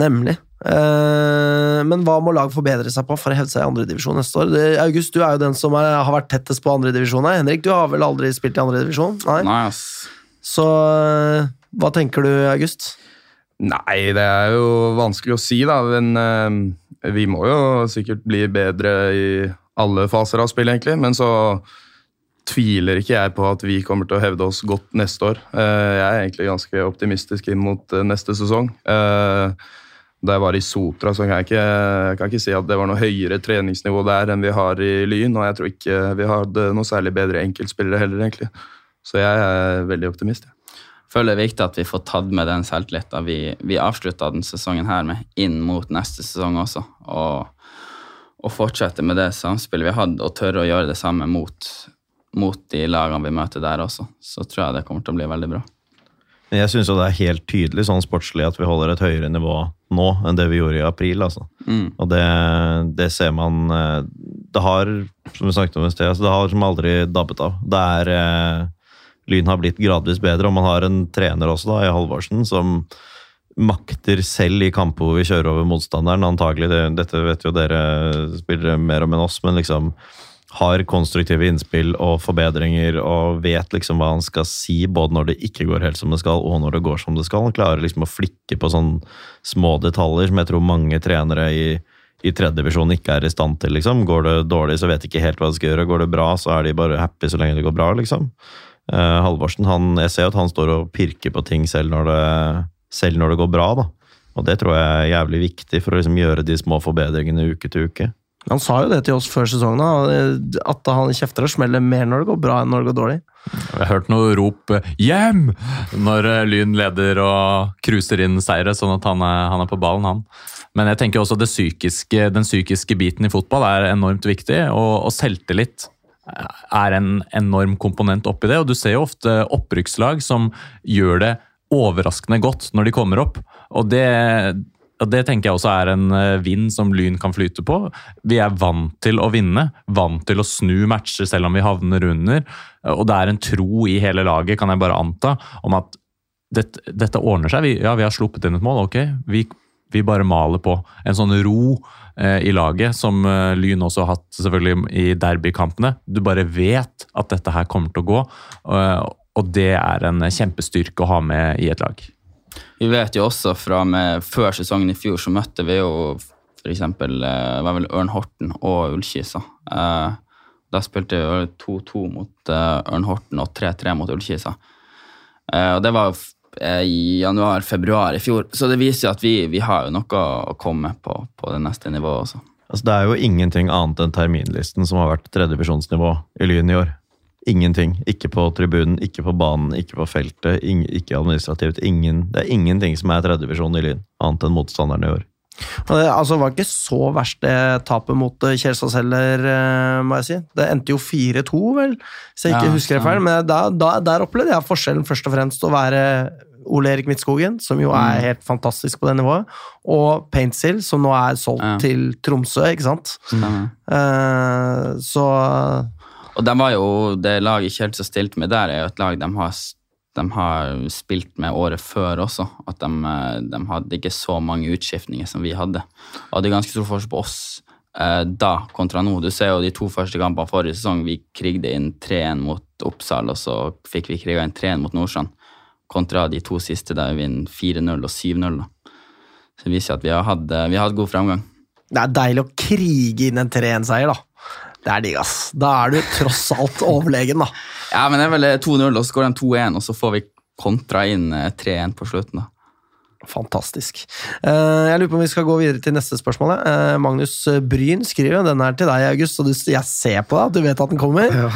Nemlig. Eh, men hva må lag forbedre seg på for å hevde seg i andredivisjon neste år? August, du er jo den som er, har vært tettest på andredivisjon her. Henrik, du har vel aldri spilt i andredivisjon? Nei. Nei, ass. Så hva tenker du, August? Nei, det er jo vanskelig å si, da. Men vi må jo sikkert bli bedre i alle faser av spillet, egentlig. Men så tviler ikke jeg på at vi kommer til å hevde oss godt neste år. Eh, jeg er egentlig ganske optimistisk inn mot eh, neste sesong. Eh, da jeg var i Sotra, så kan jeg, ikke, jeg kan ikke si at det var noe høyere treningsnivå der enn vi har i Lyn, og jeg tror ikke vi hadde noe særlig bedre enkeltspillere heller, egentlig. Så jeg er veldig optimist. Jeg føler det er viktig at vi får tatt med den selvtilliten vi, vi avslutta den sesongen her med, inn mot neste sesong også. Og, og fortsette med det samspillet vi hatt, og tørre å gjøre det samme mot, mot de lagene vi møter der også. Så tror jeg det kommer til å bli veldig bra. Men jeg syns det er helt tydelig sånn sportslig at vi holder et høyere nivå nå enn det vi gjorde i april. altså. Mm. Og det, det ser man eh, Det har, som vi snakket om i sted, altså, det har som aldri dabbet av. Det er eh, Lyn har blitt gradvis bedre, og man har en trener også, da, i Halvorsen, som makter selv i kamper hvor vi kjører over motstanderen. Antagelig, det, dette vet jo dere spillere mer om enn oss, men liksom har konstruktive innspill og forbedringer og vet liksom hva han skal si, både når det ikke går helt som det skal, og når det går som det skal. Han klarer liksom å flikke på sånne små detaljer som jeg tror mange trenere i, i tredjedivisjon ikke er i stand til. liksom. Går det dårlig, så vet de ikke helt hva de skal gjøre. Går det bra, så er de bare happy så lenge det går bra, liksom. Uh, Halvorsen, han, jeg ser at han står og pirker på ting selv når det, selv når det går bra, da. Og det tror jeg er jævlig viktig for å liksom gjøre de små forbedringene uke til uke. Han sa jo det til oss før sesongen, at han kjefter og smeller mer når det går bra enn når det går dårlig. Jeg har hørt noe rop 'hjem' når eh, Lyn leder og cruiser inn seire, sånn at han er, han er på ballen, han. Men jeg tenker også psykiske, den psykiske biten i fotball er enormt viktig, og, og selvtillit er en enorm komponent oppi det. Og du ser jo ofte opprykkslag som gjør det overraskende godt når de kommer opp. Og det, og det tenker jeg også er en eh, vind som Lyn kan flyte på. Vi er vant til å vinne, vant til å snu matcher selv om vi havner under. Og det er en tro i hele laget, kan jeg bare anta, om at dette, dette ordner seg. Vi, ja, vi har sluppet inn et mål, ok. Vi, vi bare maler på. En sånn ro eh, i laget, som eh, Lyn også har hatt selvfølgelig i derbykampene. Du bare vet at dette her kommer til å gå, og, og det er en kjempestyrke å ha med i et lag. Vi vet jo også fra med, før sesongen i fjor så møtte vi jo f.eks. Eh, var vel Ørn Horten og Ullkisa. Eh, da spilte vi 2-2 mot eh, Ørn Horten og 3-3 mot Ullkisa. Og det var i januar-februar i fjor, så det viser jo at vi, vi har jo noe å komme på på det neste nivået også. Altså, det er jo ingenting annet enn terminlisten som har vært tredjevisjonsnivå i Lyn i år. Ingenting. Ikke på tribunen, ikke på banen, ikke på feltet, ikke administrativt. Ingen, det er ingenting som er tredjevisjon i Lyn, annet enn motstanderne i år. Det altså, var ikke så verst det tapet mot eh, Kjelsås heller, eh, må jeg si. Det endte jo 4-2, vel, hvis jeg ikke Ja, husker det feil. Men da, da, der opplevde jeg forskjellen først og fremst å være Ole Erik Midtskogen, som jo er Mm. helt fantastisk på det nivået, og Paintsil, som nå er solgt Ja. til Tromsø, ikke sant. Eh, så Og de var jo, det laget Kjelsås stilte med der, er jo et lag de har, de har spilt med året før også. At de, eh, de hadde ikke så mange utskiftninger som vi hadde. Og det er ganske stor forskjell på oss eh, da kontra nå. Du ser jo de to første kampene forrige sesong. Vi krigde inn 3-1 mot Oppsal, og så fikk vi kriga inn 3-1 mot Nordstrand. Kontra de to siste der vi vinner 4-0 og 7-0. da. Så det viser at vi har hatt, eh, vi har hatt god framgang. det er deilig å krige inn en 3-1-seier, da. Det er digg, ass. Da er du tross alt overlegen, da. Ja, men det er vel eh, 2-0, og så går de 2-1, og så får vi kontra inn eh, 3-1 på slutten. da. Fantastisk. Eh, jeg lurer på om vi skal gå videre til neste spørsmål. Eh, Magnus Bryn skriver, den er til deg, August, og jeg ser på deg at du vet at den kommer. Ja.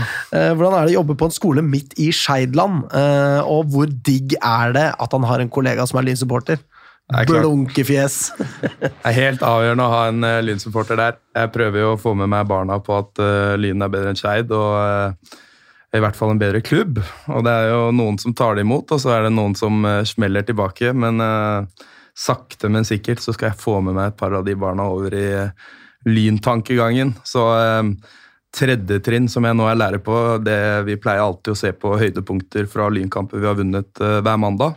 hvordan er det å jobbe på en skole midt i Skeidland, eh, og hvor digg er det at han har en kollega som er Lyn-supporter? Blunkefjes. Det er helt avgjørende å ha en uh, Lyn-supporter der. Jeg prøver jo å få med meg barna på at uh, Lyn er bedre enn Skeid, og uh, i hvert fall en bedre klubb. Og det er jo noen som tar det imot, og så er det noen som uh, smeller tilbake. Men eh, sakte, men sikkert så skal jeg få med meg et par av de barna over i Lyn-tankegangen. Så tredje trinn som jeg nå er lærer på, det vi pleier alltid å se på høydepunkter fra Lynkamper vi har vunnet uh, hver mandag.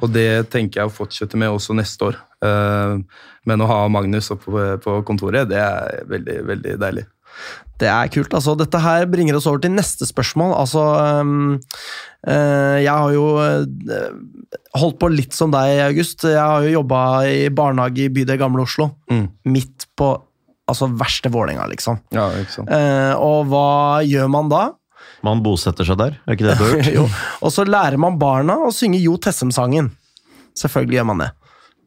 Og det tenker jeg å fortsette med også neste år. Uh, men å ha Magnus oppe på, på kontoret, det er veldig, veldig deilig. Det er kult. altså. Dette her bringer oss over til neste spørsmål. Altså, øhm, øh, jeg har jo holdt på litt som deg, August. Jeg har jo jobba i barnehage i bydel Gamle Oslo. Mm. Midt på altså, verste Vålerenga, liksom. Ja, ikke sant? Eh, og hva gjør man da? Man bosetter seg der, er ikke det du har gjort? og så lærer man barna å synge Jo Tessem-sangen. Selvfølgelig gjør man det.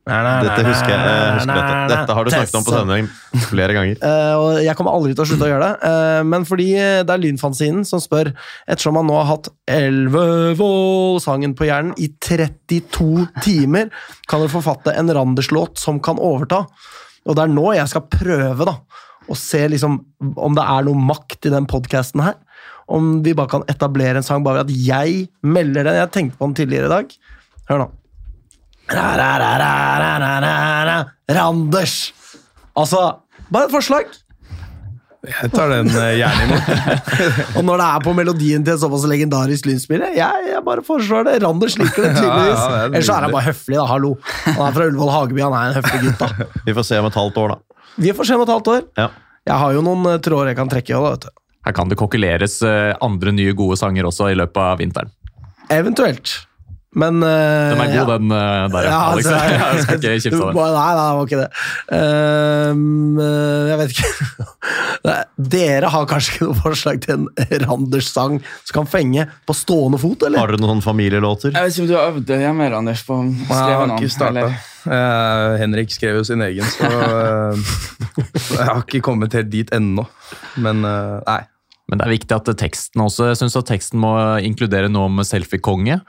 Dette husker jeg. jeg husker dette. dette har du snakket om på sending flere ganger. Uh, og jeg kommer aldri til å slutte å gjøre det. uh, men fordi det er Lynfanzinen som spør, ettersom han nå har hatt Elvevoll-sangen på hjernen i 32 timer, kan dere forfatte en Randers-låt som kan overta. Og det er nå jeg skal prøve da, å se liksom, om det er noe makt i den podcasten her. Om vi bare kan etablere en sang, bare ved at jeg melder den. Jeg tenkte på den tidligere i dag. Hør nå. Ra-ra-ra-ra-ra-ra-ra. Randers! Altså, bare et forslag. Jeg tar den eh, gjerne imot. Og når det er på melodien til en såpass legendarisk lynspiller, jeg, jeg bare foreslår det. Randers liker det tydeligvis. Ja, ja, er Ellers så er han bare høflig, da. Hallo. Han er fra Ullevål Hageby, han er en høflig gutt, da. Vi får se om et halvt år, da. Vi får se om et halvt år. Ja. Jeg har jo noen eh, tråder jeg kan trekke i òg, da, vet du. her kan det kokuleres eh, andre nye gode sanger også i løpet av vinteren. Eventuelt. Men eh, Den er god, ja. den eh, der, Ja, Alex. altså, Jeg skal ikke kimse av den. Nei, nei, det var ikke det. Ehm, eh, jeg vet ikke Nei, Dere har kanskje ikke noe forslag til en Randers-sang som kan fenge på stående fot, eller? Har dere noen familielåter? Jeg vet ikke om du har øvd det hjemme, Randers, på å skrive noen, starta. Henrik skrev jo sin egen, så uh, jeg har ikke kommet helt dit ennå. Men eh, nei. Men det er viktig at teksten også Jeg synes at teksten må inkludere noe om selfie-konge.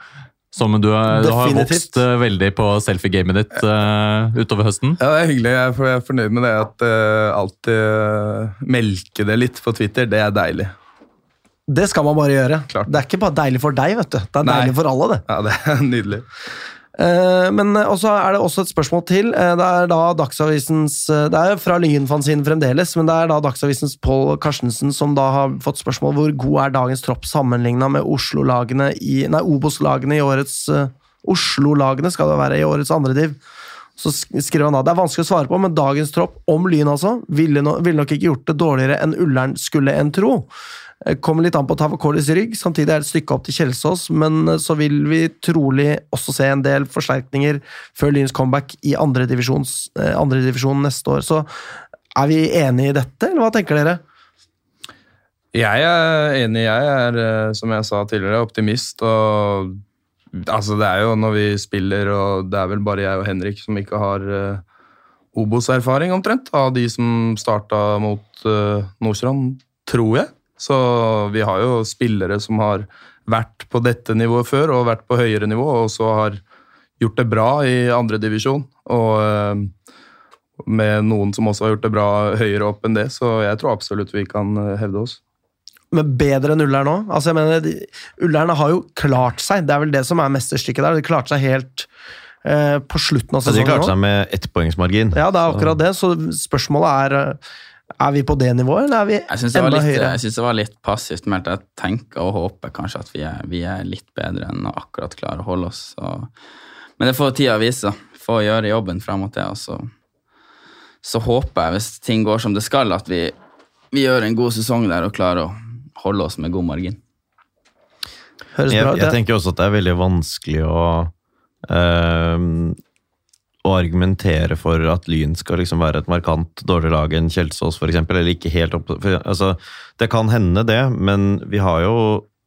Som du, du har vokst eh, veldig på selfie-gamet ditt uh, utover høsten. Ja, det er hyggelig. Jeg er jeg er fornøyd med det at uh, alltid uh, melke det litt på Twitter. Det er deilig. Det skal man bare gjøre. Klart. Det er ikke bare deilig for deg, vet du. Det er Nei. deilig for alle, det. Ja, det er nydelig. Eh, men eh, også er det også et spørsmål til. Eh, det er da Dagsavisens Det er fra Lynfanzinen fremdeles, men det er da Dagsavisens Pål Karstensen som da har fått spørsmål hvor god er dagens tropp sammenligna med Oslo-lagene i Nei, Obos-lagene i årets Oslo-lagene skal det være i årets andre div. Så skriver han da det er vanskelig å svare på, men dagens tropp, om Lyn altså, ville, no, ville nok ikke gjort det dårligere enn Ullern skulle en tro. Eh, Kommer litt an på Tavakolis rygg, samtidig er det et stykke opp til Kjelsås, men eh, så vil vi trolig også se en del forsterkninger før Lyns comeback i andredivisjon eh, andre divisjon neste år. Så er vi enige i dette, eller hva tenker dere? Jeg er enig. Jeg er, som jeg sa tidligere, optimist. og altså Det er jo når vi spiller, og det er vel bare jeg og Henrik som ikke har uh, Obos-erfaring, omtrent, av de som starta mot uh, Nordstrand, tror jeg. Så vi har jo spillere som har vært på dette nivået før, og vært på høyere nivå, og så har gjort det bra i andredivisjon. Og eh, med noen som også har gjort det bra høyere opp enn det, så jeg tror absolutt vi kan eh, hevde oss. Men bedre enn Ullern nå? Altså, jeg mener, de- Ullern har jo klart seg, det er vel det som er mesterstykket der. De klarte seg helt eh, på slutten av Så de sesongen klarte seg med ettpoengsmargin. Ja, det er akkurat det. Så spørsmålet er eh, Er vi på det nivået, eller er vi Jeg syns det, var enda litt- høyere? jeg synes det var litt passivt meldt. Jeg tenker og håper kanskje at vi er, vi er litt bedre enn å akkurat klare å holde oss. Og, Men det får tida vise. Få gjøre jobben frem mot det. Og så, så håper jeg, hvis ting går som det skal, at vi, vi gjør en god sesong der og klarer å holde oss med god margin. Høres Jeg, bra ut. jeg det. tenker også at det er veldig vanskelig å ehm, å argumentere for at Lyn skal liksom være et markant dårligere lag enn Kjelsås, f.eks. Eller ikke helt opp for, altså, Det kan hende, det, men vi har jo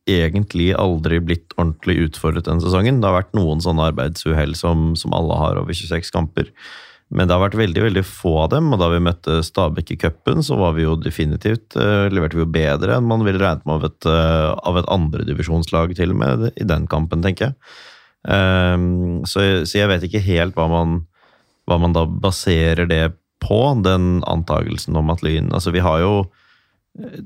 egentlig aldri blitt ordentlig utfordret denne sesongen. Det har vært noen sånne arbeidsuhell som, som alle har over 26 kamper. Men det har vært veldig veldig få av dem, og da vi møtte Stabæk i cupen, så var vi jo definitivt eh, leverte vi jo bedre enn man ville regnet med av et, uh, av et andredivisjonslag, til og med, i den kampen, tenker jeg. Ehm, så, så jeg vet ikke helt hva man, hva man da baserer det på, den antakelsen om at Lyn Altså, vi har jo eh,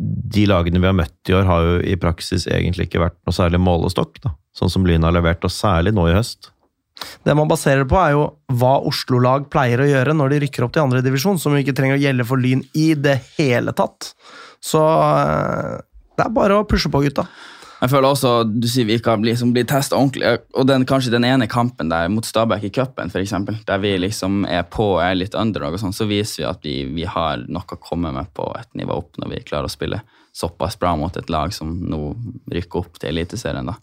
De lagene vi har møtt i år, har jo i praksis egentlig ikke vært noe særlig målestokk, da. Sånn som Lyn har levert, og særlig nå i høst. Det man baserer det på, er jo hva Oslo-lag pleier å gjøre når de rykker opp til andredivisjon, som ikke trenger å gjelde for Lyn i det hele tatt. Så eh, det er bare å pushe på, gutta. Jeg føler også, Du sier vi ikke har liksom blitt testa ordentlig. og den, Kanskje den ene kampen der mot Stabæk i cupen, der vi liksom er på og er litt underdog, og sånn, så viser vi at vi, vi har noe å komme med på et nivå opp når vi klarer å spille såpass bra mot et lag som nå rykker opp til Eliteserien. da.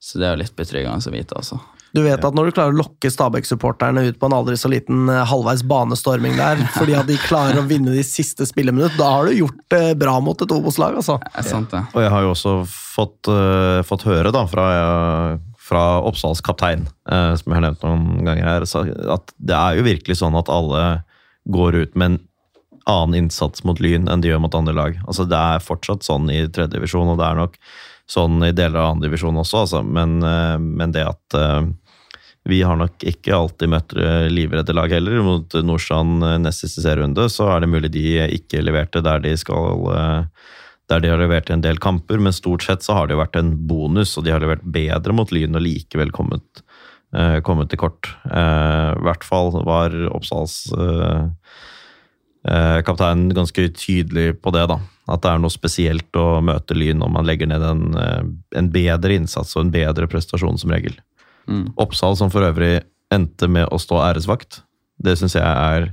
Så det er jo litt betryggende å vite. altså. Du vet at når du klarer å lokke Stabæk-supporterne ut på en aldri så liten eh, halvveis banestorming der, fordi at de klarer å vinne de siste spilleminutt, da har du gjort det bra mot et Obos-lag, altså. Det er sant, det. Og jeg har jo også fått, uh, fått høre da fra, eh, fra Oppsals kaptein, eh, som jeg har nevnt noen ganger her, at det er jo virkelig sånn at alle går ut med en annen innsats mot Lyn enn de gjør mot andre lag. Altså Det er fortsatt sånn i tredje divisjon, og det er nok sånn i deler av andre divisjon også, altså. men, eh, men det at eh, vi har nok ikke alltid møtt eh, livredde lag heller. Mot Norsan neste nest siste serierunde så er det mulig de ikke leverte der de skal eh, der de har levert i en del kamper, men stort sett så har det jo vært en bonus, og de har levert bedre mot Lyn og likevel kommet, eh, kommet til kort. Eh, I hvert fall var Oppsals eh, eh, kaptein ganske tydelig på det, da. At det er noe spesielt å møte Lyn når man legger ned en, eh, en bedre innsats og en bedre prestasjon som regel. Mm. Oppsal, som for øvrig endte med å stå æresvakt, det syns jeg er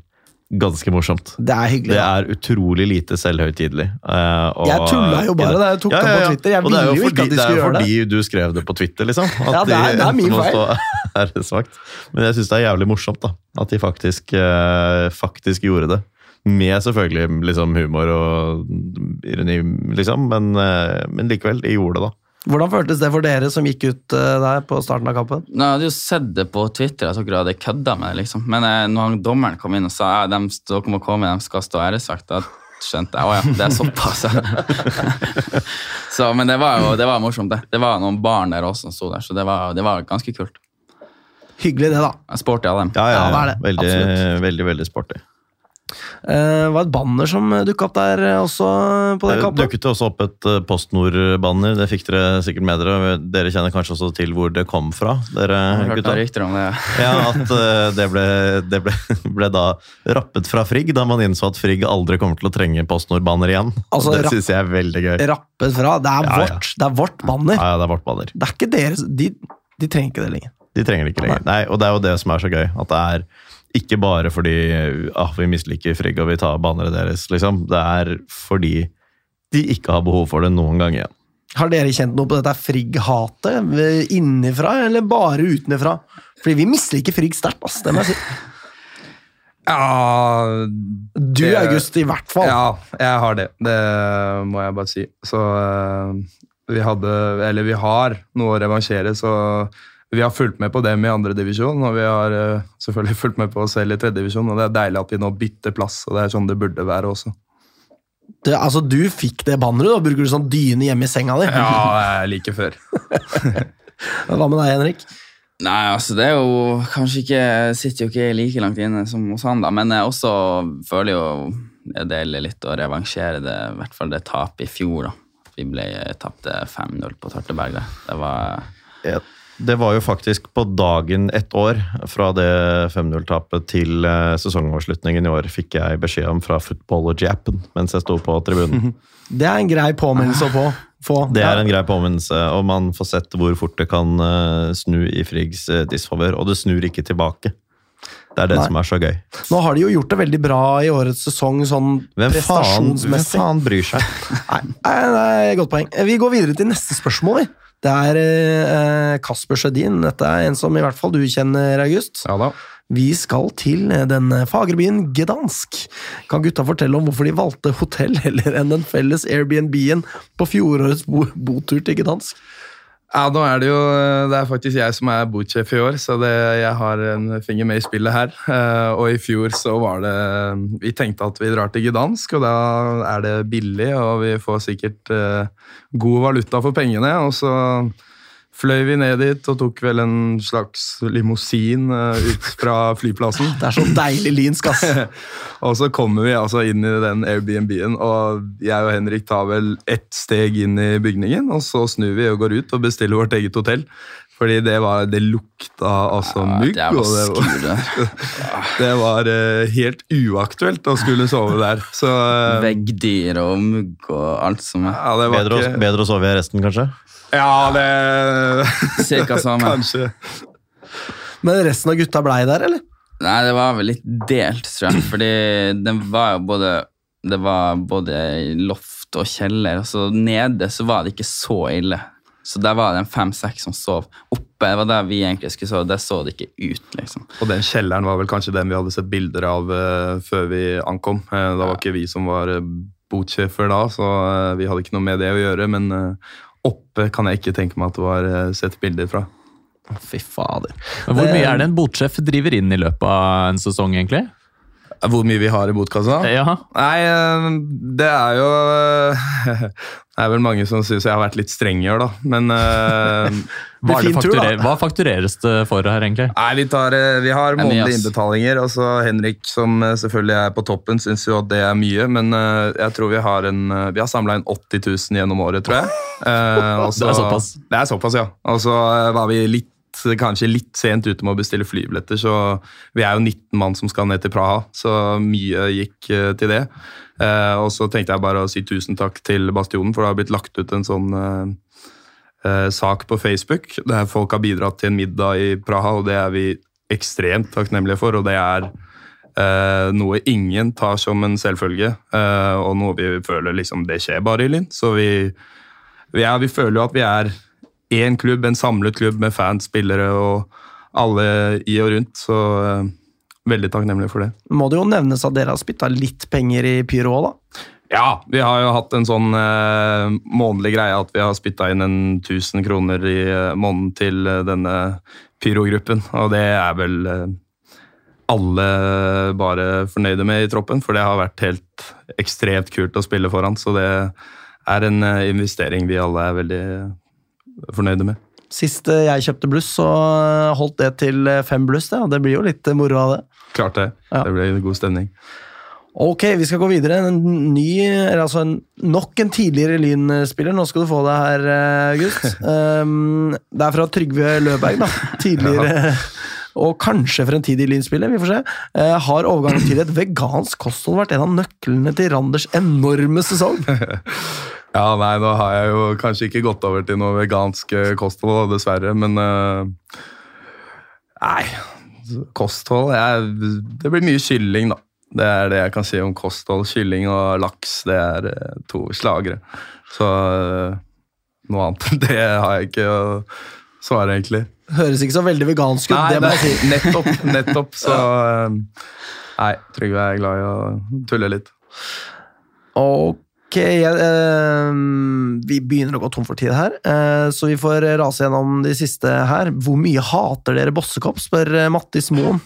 ganske morsomt. Det er hyggelig. Det er utrolig lite selvhøytidelig. eh, og- Jeg tulla jo bare da jeg tok det på Twitter. Jeg det ville jo fordi, ikke at de det er jo gjøre det. fordi du skrev det på Twitter, liksom. At Ja, det er- det er min feil. Men jeg syns det er jævlig morsomt da, at de faktisk, eh, faktisk gjorde det. Med selvfølgelig liksom humor og ironi, liksom, men, eh, men likevel, de gjorde det, da. Hvordan føltes det for dere som gikk ut eh, der på starten av kampen? Nå, Jeg hadde jo sett det på Twitter at dere hadde kødda med det, liksom. Men eh, når dommeren kom inn og sa at de, dere må komme, de skal stå æresvakt, da skjønte jeg å ja, det er såpass. så, men det var jo det var morsomt, det. Det var noen barn der også som sto der, så det var, det var ganske kult. Hyggelig det, da. Jeg sporty av dem. Ja, ja, Ja, det. Veldig, veldig, veldig sporty. Eh, Det var et banner som dukka opp der eh, også på den Det kampen. dukket også opp et eh, PostNord-banner. Det fikk dere sikkert med dere. Dere kjenner kanskje også til hvor det kom fra? dere gutta? rykter om det. Ja, at eh, det, ble, det ble, ble da rappet fra Frigg, da man innså at Frigg aldri kommer til å trenge PostNord-banner igjen. Altså, det syns jeg er veldig gøy. Rappet fra. Det er Ja, ja. vårt Det er vårt banner. Ja, ja, det er vårt banner. Det er ikke deres De, de trenger ikke det lenger. De trenger det ikke lenger. Nei, og det er jo det som er så gøy. At det er ikke bare fordi ah, vi misliker Frigg og vi tar banneret deres, liksom. Det er fordi de ikke har behov for det noen gang igjen. Har dere kjent noe på dette Frigg-hatet? eh, Innenfra, eller bare utenfra? Fordi vi misliker Frigg sterkt, ass. Det må jeg si. Ja Du, Det- August, i hvert fall. Ja, jeg har det. Det må jeg bare si. Så eh, vi hadde, eller vi har, noe å revansjere, så vi har fulgt med på dem i andre divisjon, og vi har eh, selvfølgelig fulgt med på oss selv i tredje divisjon, og det er deilig at vi nå bytter plass, og det er sånn det burde være også. Det, altså, du fikk det banneret, da bruker du sånn dyne hjemme i senga di. Ja, er like før. Hva med deg, Henrik? Nei, altså det er jo kanskje ikke Sitter jo ikke like langt inne som hos han, da, men jeg også føler jo det deler litt å revansjere det, i hvert fall det tapet i fjor. da. Vi ble tapte 5-0 på Tørteberg. Det. det var Det var jo faktisk på dagen ett år fra det 5-0-tapet til eh, sesongavslutningen i år, fikk jeg beskjed om fra Footballogy-appen mens jeg sto på tribunen. Det er en grei påminnelse å få. få. Det er en grei påminnelse, og man får sett hvor fort det kan eh, snu i Friggs uh, disfavør. Og det snur ikke tilbake. Det er det Nei. som er så gøy. Nå har de jo gjort det veldig bra i årets sesong, sånn Hvem faen, hvem faen bryr seg? Nei, det er et godt poeng. Vi går videre til neste spørsmål. vi. Det er eh, Kasper Sjødin. Dette er en som i hvert fall du kjenner, August. Ja da. Vi skal til den fagre byen Gdansk. Kan gutta fortelle om hvorfor de valgte hotell heller enn den felles Airbnb-en på fjorårets bo botur til Gdansk? Ja, nå er det jo Det er faktisk jeg som er botsjef i år, så det, jeg har en finger med i spillet her. Eh, og i fjor så var det Vi tenkte at vi drar til Gdansk, og da er det billig, og vi får sikkert eh, god valuta for pengene. Og så fløy vi ned dit og tok vel en slags limousin eh, ut fra flyplassen. Det er så deilig linsk, ass. Og så kommer vi altså inn i den Airbnb-en, og jeg og Henrik tar vel ett steg inn i bygningen, og så snur vi og går ut og bestiller vårt eget hotell. Fordi det, var, det lukta altså mugg, det var, det var eh, helt uaktuelt å skulle sove der. Så eh, Veggdyr og mugg og alt som er. ja, det var Bedre, å, bedre å sove i resten, kanskje? Ja, det Cirka samme. Kanskje. Men resten av gutta blei der, eller? Nei, det var vel litt delt, tror jeg. Fordi det var jo både Det var både loft og kjeller. Og så nede så var det ikke så ille. Så der var det en fem-seks som sov. Oppe det var der vi egentlig skulle sove. Der så det ikke ut, liksom. Og den kjelleren var vel kanskje den vi hadde sett bilder av uh, før vi ankom. Uh, da var ikke vi som var uh, botsjefer da, så vi hadde ikke noe med det å gjøre. Men oppe kan jeg ikke tenke meg at det var eh, sett bilder fra. Fy fader. Men Hvor mye er det en botsjef driver inn i løpet av en sesong, egentlig? Hvor mye vi har i botkassa? Ja, Nei, eh, det er jo eh, Det er vel mange som syns jeg har vært litt streng i år, da. Men eh, hva, er fakturer, hva faktureres det for her, egentlig? Nei, vi, tar, eh, vi har månedlige innbetalinger, og så Henrik, som eh, selvfølgelig er på toppen, syns jo at det er mye, men eh, jeg tror vi har en eh, Vi har samla inn 80 000 gjennom året, tror jeg. Eh, og Det er såpass? Det er såpass, ja. Og så eh, var vi litt Kanskje litt sent ute med å bestille flybilletter, så vi er jo 19 mann som skal ned til Praha, så mye gikk eh, til det. Eh, og så tenkte jeg bare å si tusen takk til Bastionen, for det har blitt lagt ut en sånn eh, sak på Facebook der folk har bidratt til en middag i Praha, og det er vi ekstremt takknemlige for. Og det er Eh, noe ingen tar som en selvfølge, eh, og noe vi føler liksom det skjer bare i Lyn. Så vi, vi, er, vi føler jo at vi er én klubb, en samlet klubb med fans, spillere og alle i og rundt. Så eh, veldig takknemlig for det. Må det jo nevnes at dere har spytta litt penger i pyro òg, da. Ja, vi har jo hatt en sånn eh, månedlig greie at vi har spytta inn en 1000 kroner i eh, måneden til eh, denne pyrogruppen. Og det er vel eh, alle bare fornøyde med i troppen, for det har vært helt ekstremt kult å spille foran. Så det er en eh, investering vi alle er veldig fornøyde med. Sist eh, jeg kjøpte bluss, så eh, holdt det til eh, fem bluss, det. Og det blir jo litt moro av det. Klart det. Ja. Det ble god stemning. Ok, vi skal gå videre. En ny, eller altså en, nok en tidligere Lyn-spiller. Nå skal du få det her, August. Um, det er fra Trygve Løberg, da. Tidligere og kanskje fremtidig Lyn-spiller. Vi får se. Eh, har overgangen til et vegansk kosthold vært en av nøklene til Randers enorme sesong? Ja, nei, nå har jeg jo kanskje ikke gått over til noe vegansk eh, kosthold, dessverre, men eh, Nei, kosthold jeg, Det blir mye kylling, da. Det er det jeg kan si om kosthold. Kylling og laks, det er to slagere. Så noe annet enn det har jeg ikke å svare, egentlig. Høres ikke så veldig vegansk ut, Nei, det må jeg si. nettopp. nettopp så eh, Nei, Trygve er glad i å tulle litt. Ok, eh, vi begynner å gå tom for tid her, eh, så vi får rase gjennom de siste her. Hvor mye hater dere Bossekopp, spør eh, Mattis Moen.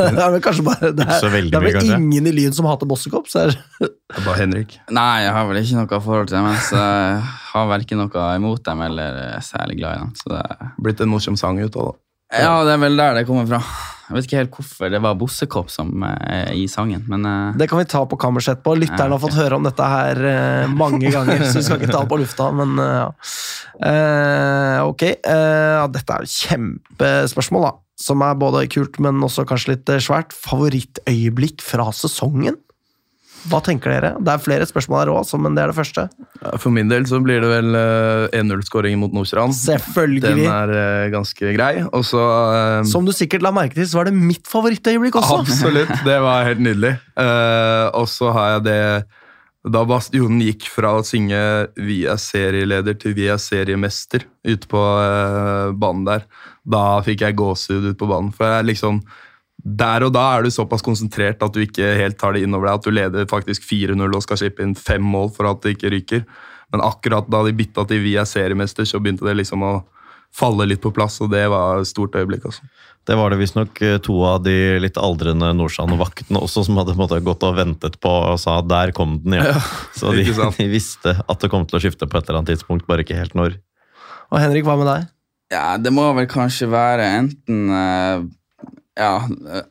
Det er vel kanskje bare Det er, det er vel kanskje. ingen i Lyn som hater Bossekopp, så er Det er bare Henrik. Nei, jeg har vel ikke noe forhold til dem. Så jeg har verken noe imot dem eller er særlig glad i dem. Så det, Blitt en morsom sang ut av det. ja, det er vel der det kommer fra. Jeg vet ikke helt hvorfor det var Bossekopp som er i sangen, men uh... Det kan vi ta på kammerset etterpå. Lytterne har fått høre om dette her uh, mange ganger, så vi skal ikke ta det på lufta, men uh, ja. Eh, ok, eh, dette er et kjempespørsmål, da. Som er både kult, men også kanskje litt eh, svært. Favorittøyeblikk fra sesongen? Hva tenker dere? Det er flere spørsmål her òg, men det er det første. For min del så blir det vel eh, 1-0-skåringen mot Nordstrand. Den er eh, ganske grei. Og så eh, Som du sikkert la merke til, så var det mitt favorittøyeblikk også. Absolutt, det var helt nydelig. Eh, og så har jeg det Da Bastionen gikk fra å synge 'Vi er serieleder' til 'Vi er seriemester' ute på eh, banen der, da fikk jeg gåsehud ute på banen. For jeg liksom der og da er du såpass konsentrert at du ikke helt tar det innover deg. At du leder faktisk 4-0 og skal slippe inn fem mål for at det ikke ryker. Men akkurat da de bytta til 'Vi er seriemester', så begynte det liksom å falle litt på plass, og det var et stort øyeblikk. Også. Det var det visstnok eh, to av de litt aldrende Nordsand-vaktene også som hadde måte, gått og ventet på og sa 'der kom den', ja. Så de, de visste at det kom til å skifte på et eller annet tidspunkt, bare ikke helt når. Og Henrik, hva med deg? Ja, det må vel kanskje være enten eh, ja,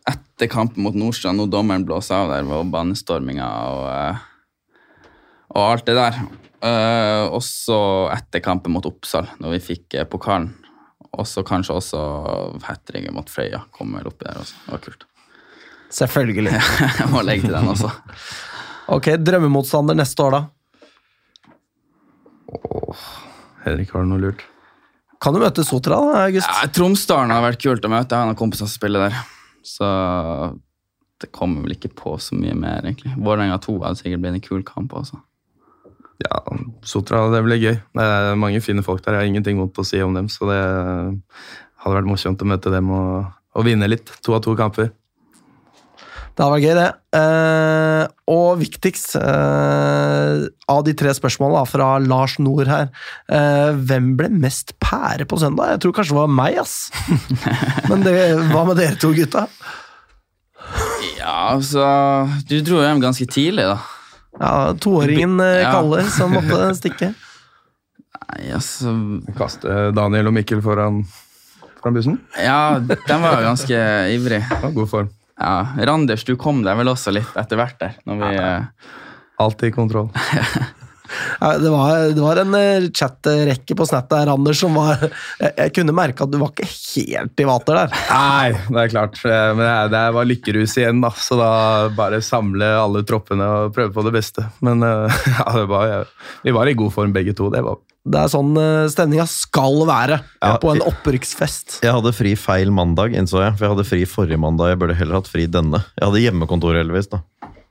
etter kampen mot Nordstrand, når dommeren blåser av der, og banestorminga og, eh, og alt det der. Eh, også etter kampen mot Oppsal, når vi fikk pokalen. Og så kanskje også hat mot Frøya kom vel oppi der også. Det var kult. Selvfølgelig. Jeg må legge til den også. Ok, Drømmemotstander neste år, da? Henrik, har du noe lurt? Kan du møte Sotra, da, August? Ja, Tromsdalen har vært kult å møte. Jeg har noen kompiser som spiller der. Så det kommer vel ikke på så mye mer, egentlig. Vålerenga 2 hadde sikkert blitt en kul kamp også. Ja, Sotra, det blir gøy. Det er mange fine folk der. Jeg har ingenting vondt å si om dem, så det hadde vært morsomt å møte dem og, og vinne litt. To av to kamper. Det hadde vært gøy, det. Eh, og viktigst eh, av de tre spørsmålene fra Lars Nord her eh, Hvem ble mest pære på søndag? Jeg tror kanskje det var meg, ass. Men det, hva med dere to gutta? Ja, altså Du dro hjem ganske tidlig, da. Ja, Toåringen eh, Ja. Kalle som måtte stikke. Nei, altså Kaste Daniel og Mikkel foran, foran bussen. Ja, den var jo ganske ivrig. Ja, god form. Ja, Randers, du kom deg vel også litt etter hvert der. Når vi, Ja. Alltid i kontroll. Det, var, det var en eh, chat-rekke på Snap der, Anders, som var Jeg, jeg kunne merke at du var ikke helt i vater der. Nei, det er klart. Eh, Men det- det var lykkerus igjen, da. Så da bare samle alle troppene og prøve på det beste. Men eh, ja, det var, vi var i god form begge to. Det var Det er sånn uh, stemninga skal være Ja, på en opprykksfest. Jeg hadde fri feil mandag, innså jeg. For jeg hadde fri forrige mandag. Jeg burde heller hatt fri denne. Jeg hadde hjemmekontor, heldigvis. da.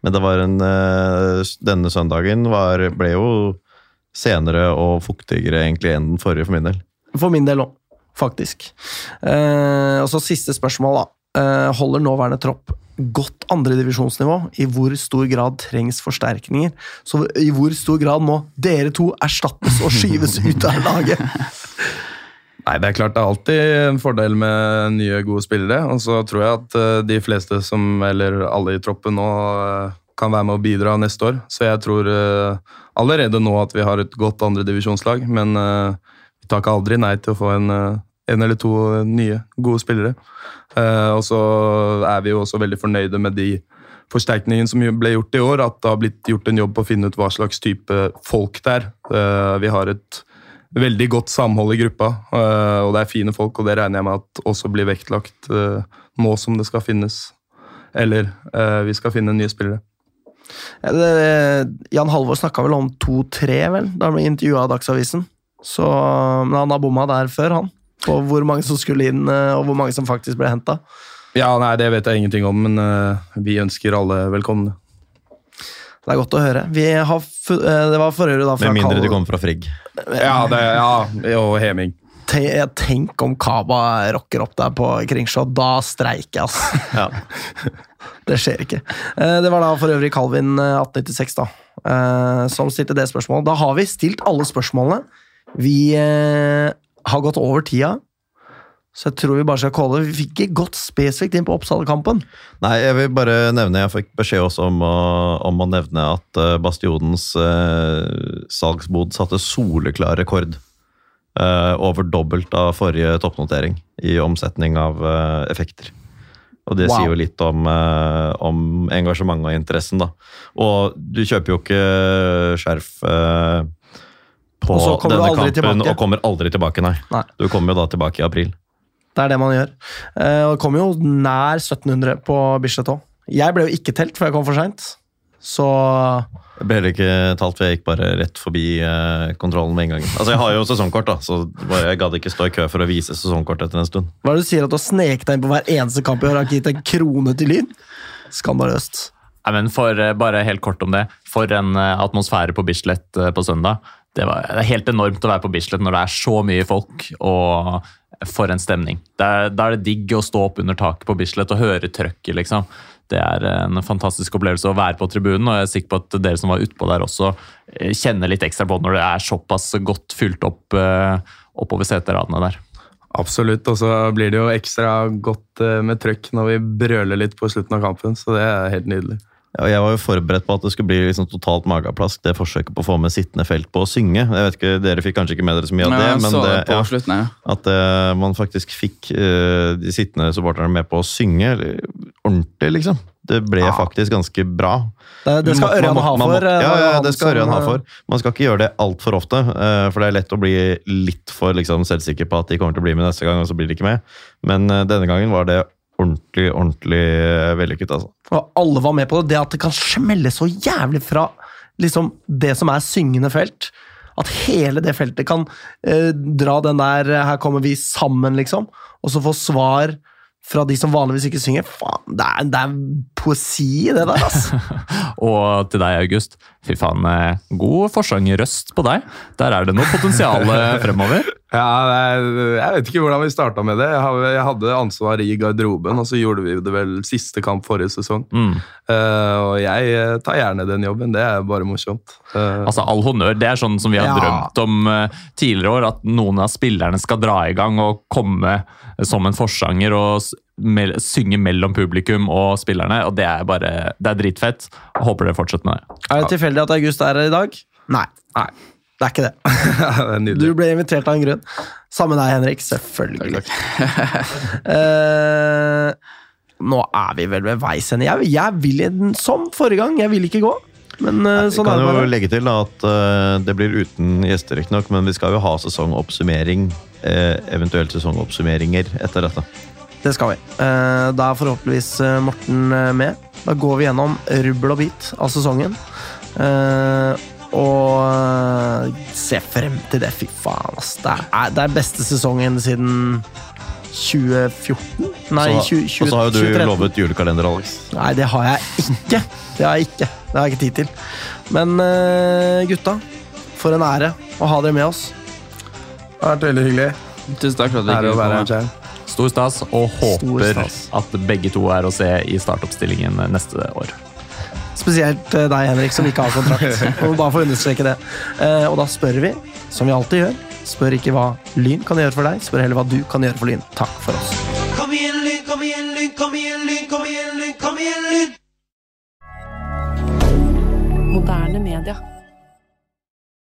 Men det var en, eh, denne søndagen var, ble jo senere og fuktigere egentlig enn den forrige, for min del. For min del òg, faktisk. Eh, og så siste spørsmål, da. Eh, holder nåværende tropp godt andredivisjonsnivå? I hvor stor grad trengs forsterkninger? Så i hvor stor grad må dere to erstattes og skyves ut av laget? Nei, det er klart det er alltid en fordel med nye, gode spillere. Og så tror jeg at eh, de fleste som, eller alle i troppen nå, eh, kan være med å bidra neste år. Så jeg tror eh, allerede nå at vi har et godt andredivisjonslag, men vi tar ikke aldri nei til å få en, en eller to nye, gode spillere. Eh, Og så er vi jo også veldig fornøyde med de forsterkningene som ble gjort i år. At det har blitt gjort en jobb på å finne ut hva slags type folk det er. Eh, Vi har et veldig godt samhold i gruppa, eh, og det er fine folk, og det regner jeg med at også blir vektlagt nå som det skal finnes. Eller vi skal finne nye spillere. Jan Halvor snakka vel om to-tre, vel, da han ble intervjua av Dagsavisen. Så, men han har bomma der før, han. På hvor mange som skulle inn, eh, og hvor mange som faktisk ble henta. Ja, nei, det vet jeg ingenting om, men uh, vi ønsker alle velkomne. Det er godt å høre. Vi har, eh, det var for øvrig da fra Med mindre du kommer fra Frigg. Ja, det, ja og Heming. Te- Tenk om Kaba rocker opp der på Kringsjå. Da streiker jeg, altså. Ja. Det skjer ikke. Eh, Det var da for øvrig Calvin eh, 1896 da, eh, som stilte det spørsmålet. Da har vi stilt alle spørsmålene. Vi har gått over tida, så jeg tror vi bare skal calle. Vi fikk ikke gått spesifikt inn på Oppsal-kampen. Nei, jeg vil bare nevne Jeg fikk beskjed også om å, om å nevne at eh, Bastionens eh, salgsbod satte soleklar rekord. eh, over dobbelt av forrige toppnotering i omsetning av eh, effekter. Og det Wow. sier jo litt om, eh, om engasjementet og interessen, da. Og du kjøper jo ikke skjerf eh, på Og så kommer du denne aldri kampen tilbake. og kommer aldri tilbake, nei. Nei. Du kommer jo da tilbake i april. Det er det man gjør. Eh, Og det kom jo nær 1700 på Bislett òg. Jeg ble jo ikke telt, for jeg kom for seint. Så Jeg ble heller ikke talt, for jeg gikk bare rett forbi eh, kontrollen med en gang. Altså, Jeg har jo sesongkort, da, så bare, jeg gadd ikke stå i kø for å vise sesongkort etter en stund. hva er det du sier at du har sneket deg inn på hver eneste kamp i år og ikke gitt en krone til Lyn? Skandaløst. Nei, men for, eh, bare helt kort om det. For en atmosfære på Bislett på søndag. Det, var, det er helt enormt å være på Bislett når det er så mye folk, og for en stemning. Da er det digg å stå opp under taket på Bislett og høre trøkket, liksom. Det er en fantastisk opplevelse å være på tribunen, og jeg er sikker på at dere som var utpå der også eh, kjenner litt ekstra på når det er såpass godt fylt opp eh, oppover seteradene der. Absolutt, og så blir det jo ekstra godt eh, med trøkk når vi brøler litt på slutten av kampen, så det er helt nydelig. Ja, jeg var jo forberedt på at det skulle bli liksom totalt mageplask, det forsøket på å få med sittende felt på å synge. Jeg vet ikke, Dere fikk kanskje ikke med dere så mye av det, men det, det ja, slutten, ja. at uh, man faktisk fikk uh, de sittende supporterne med på å synge ordentlig, liksom. Det ble faktisk ganske bra. Det, det skal Ørjan ha for. Ja, ja, det skal Ørjan ha for. Man skal ikke gjøre det altfor ofte, uh, for det er lett å bli litt for liksom, selvsikker på at de kommer til å bli med neste gang, og så blir de ikke med. Men denne gangen var det ordentlig, ordentlig eh, vellykket, altså. Og alle var med på det. Det at det kan smelle så jævlig fra liksom, det som er syngende felt. At hele det feltet kan eh, dra den der eh, 'her kommer vi sammen', liksom. Og så få svar fra de som vanligvis ikke synger. Faen, det er, det er poesi i det der, altså. Og til deg, August. Fy faen, eh, god forsangerrøst på deg. Der er det noe potensial eh, fremover. Ja, Jeg vet ikke hvordan vi starta med det. Jeg hadde ansvar i garderoben, og så gjorde vi det vel siste kamp forrige sesong. Mm. Uh, og jeg tar gjerne den jobben. Det er bare morsomt. Uh, Altså, All honnør. Det er sånn som vi har Ja. drømt om tidligere år. At noen av spillerne skal dra i gang og komme som en forsanger og mel synge mellom publikum og spillerne. og Det er bare, det er dritfett. Håper det fortsetter med det. Er det tilfeldig at August er her i dag? Nei. Nei. Det er ikke det. det er Du ble invitert av en grunn. Sammen med deg, Henrik. Selvfølgelig. uh, nå er vi vel ved veis ende. Jeg, jeg vil, som forrige gang, jeg vil ikke gå. Men Vi sånn kan er det jo legge til da, at uh, det blir uten gjester, riktignok, men vi skal jo ha sesongoppsummering, Uh, eventuelt sesongoppsummeringer etter dette. Det skal vi. Eh, da er forhåpentligvis eh, Morten eh, med. Da går vi gjennom rubbel og bit av sesongen. Eh, Og se frem til det. Fy faen, ass. Det er, det er beste sesongen siden 2014? Nei, Så- 20, og så har jo du 2013. lovet julekalender, Alex. Nei, det har jeg ikke. Det har jeg ikke. Det har jeg ikke tid til. Men gutta, for en ære å ha dere med oss. Det har vært veldig hyggelig. Tusen takk for at vi fikk komme. Stor stas, og håper stas. at begge to er å se i startoppstillingen neste år. Spesielt øh, deg, Henrik, som ikke har kontrakt. og bare få understreke det. Eh, og da spør vi, som vi alltid gjør, spør ikke hva Lyn kan gjøre for deg, spør heller hva du kan gjøre for Lyn. Takk for oss. Kom igjen, Lyn, kom igjen, Lyn, kom igjen, Lyn, kom igjen, Lyn, kom igjen, Lyn! Moderne media.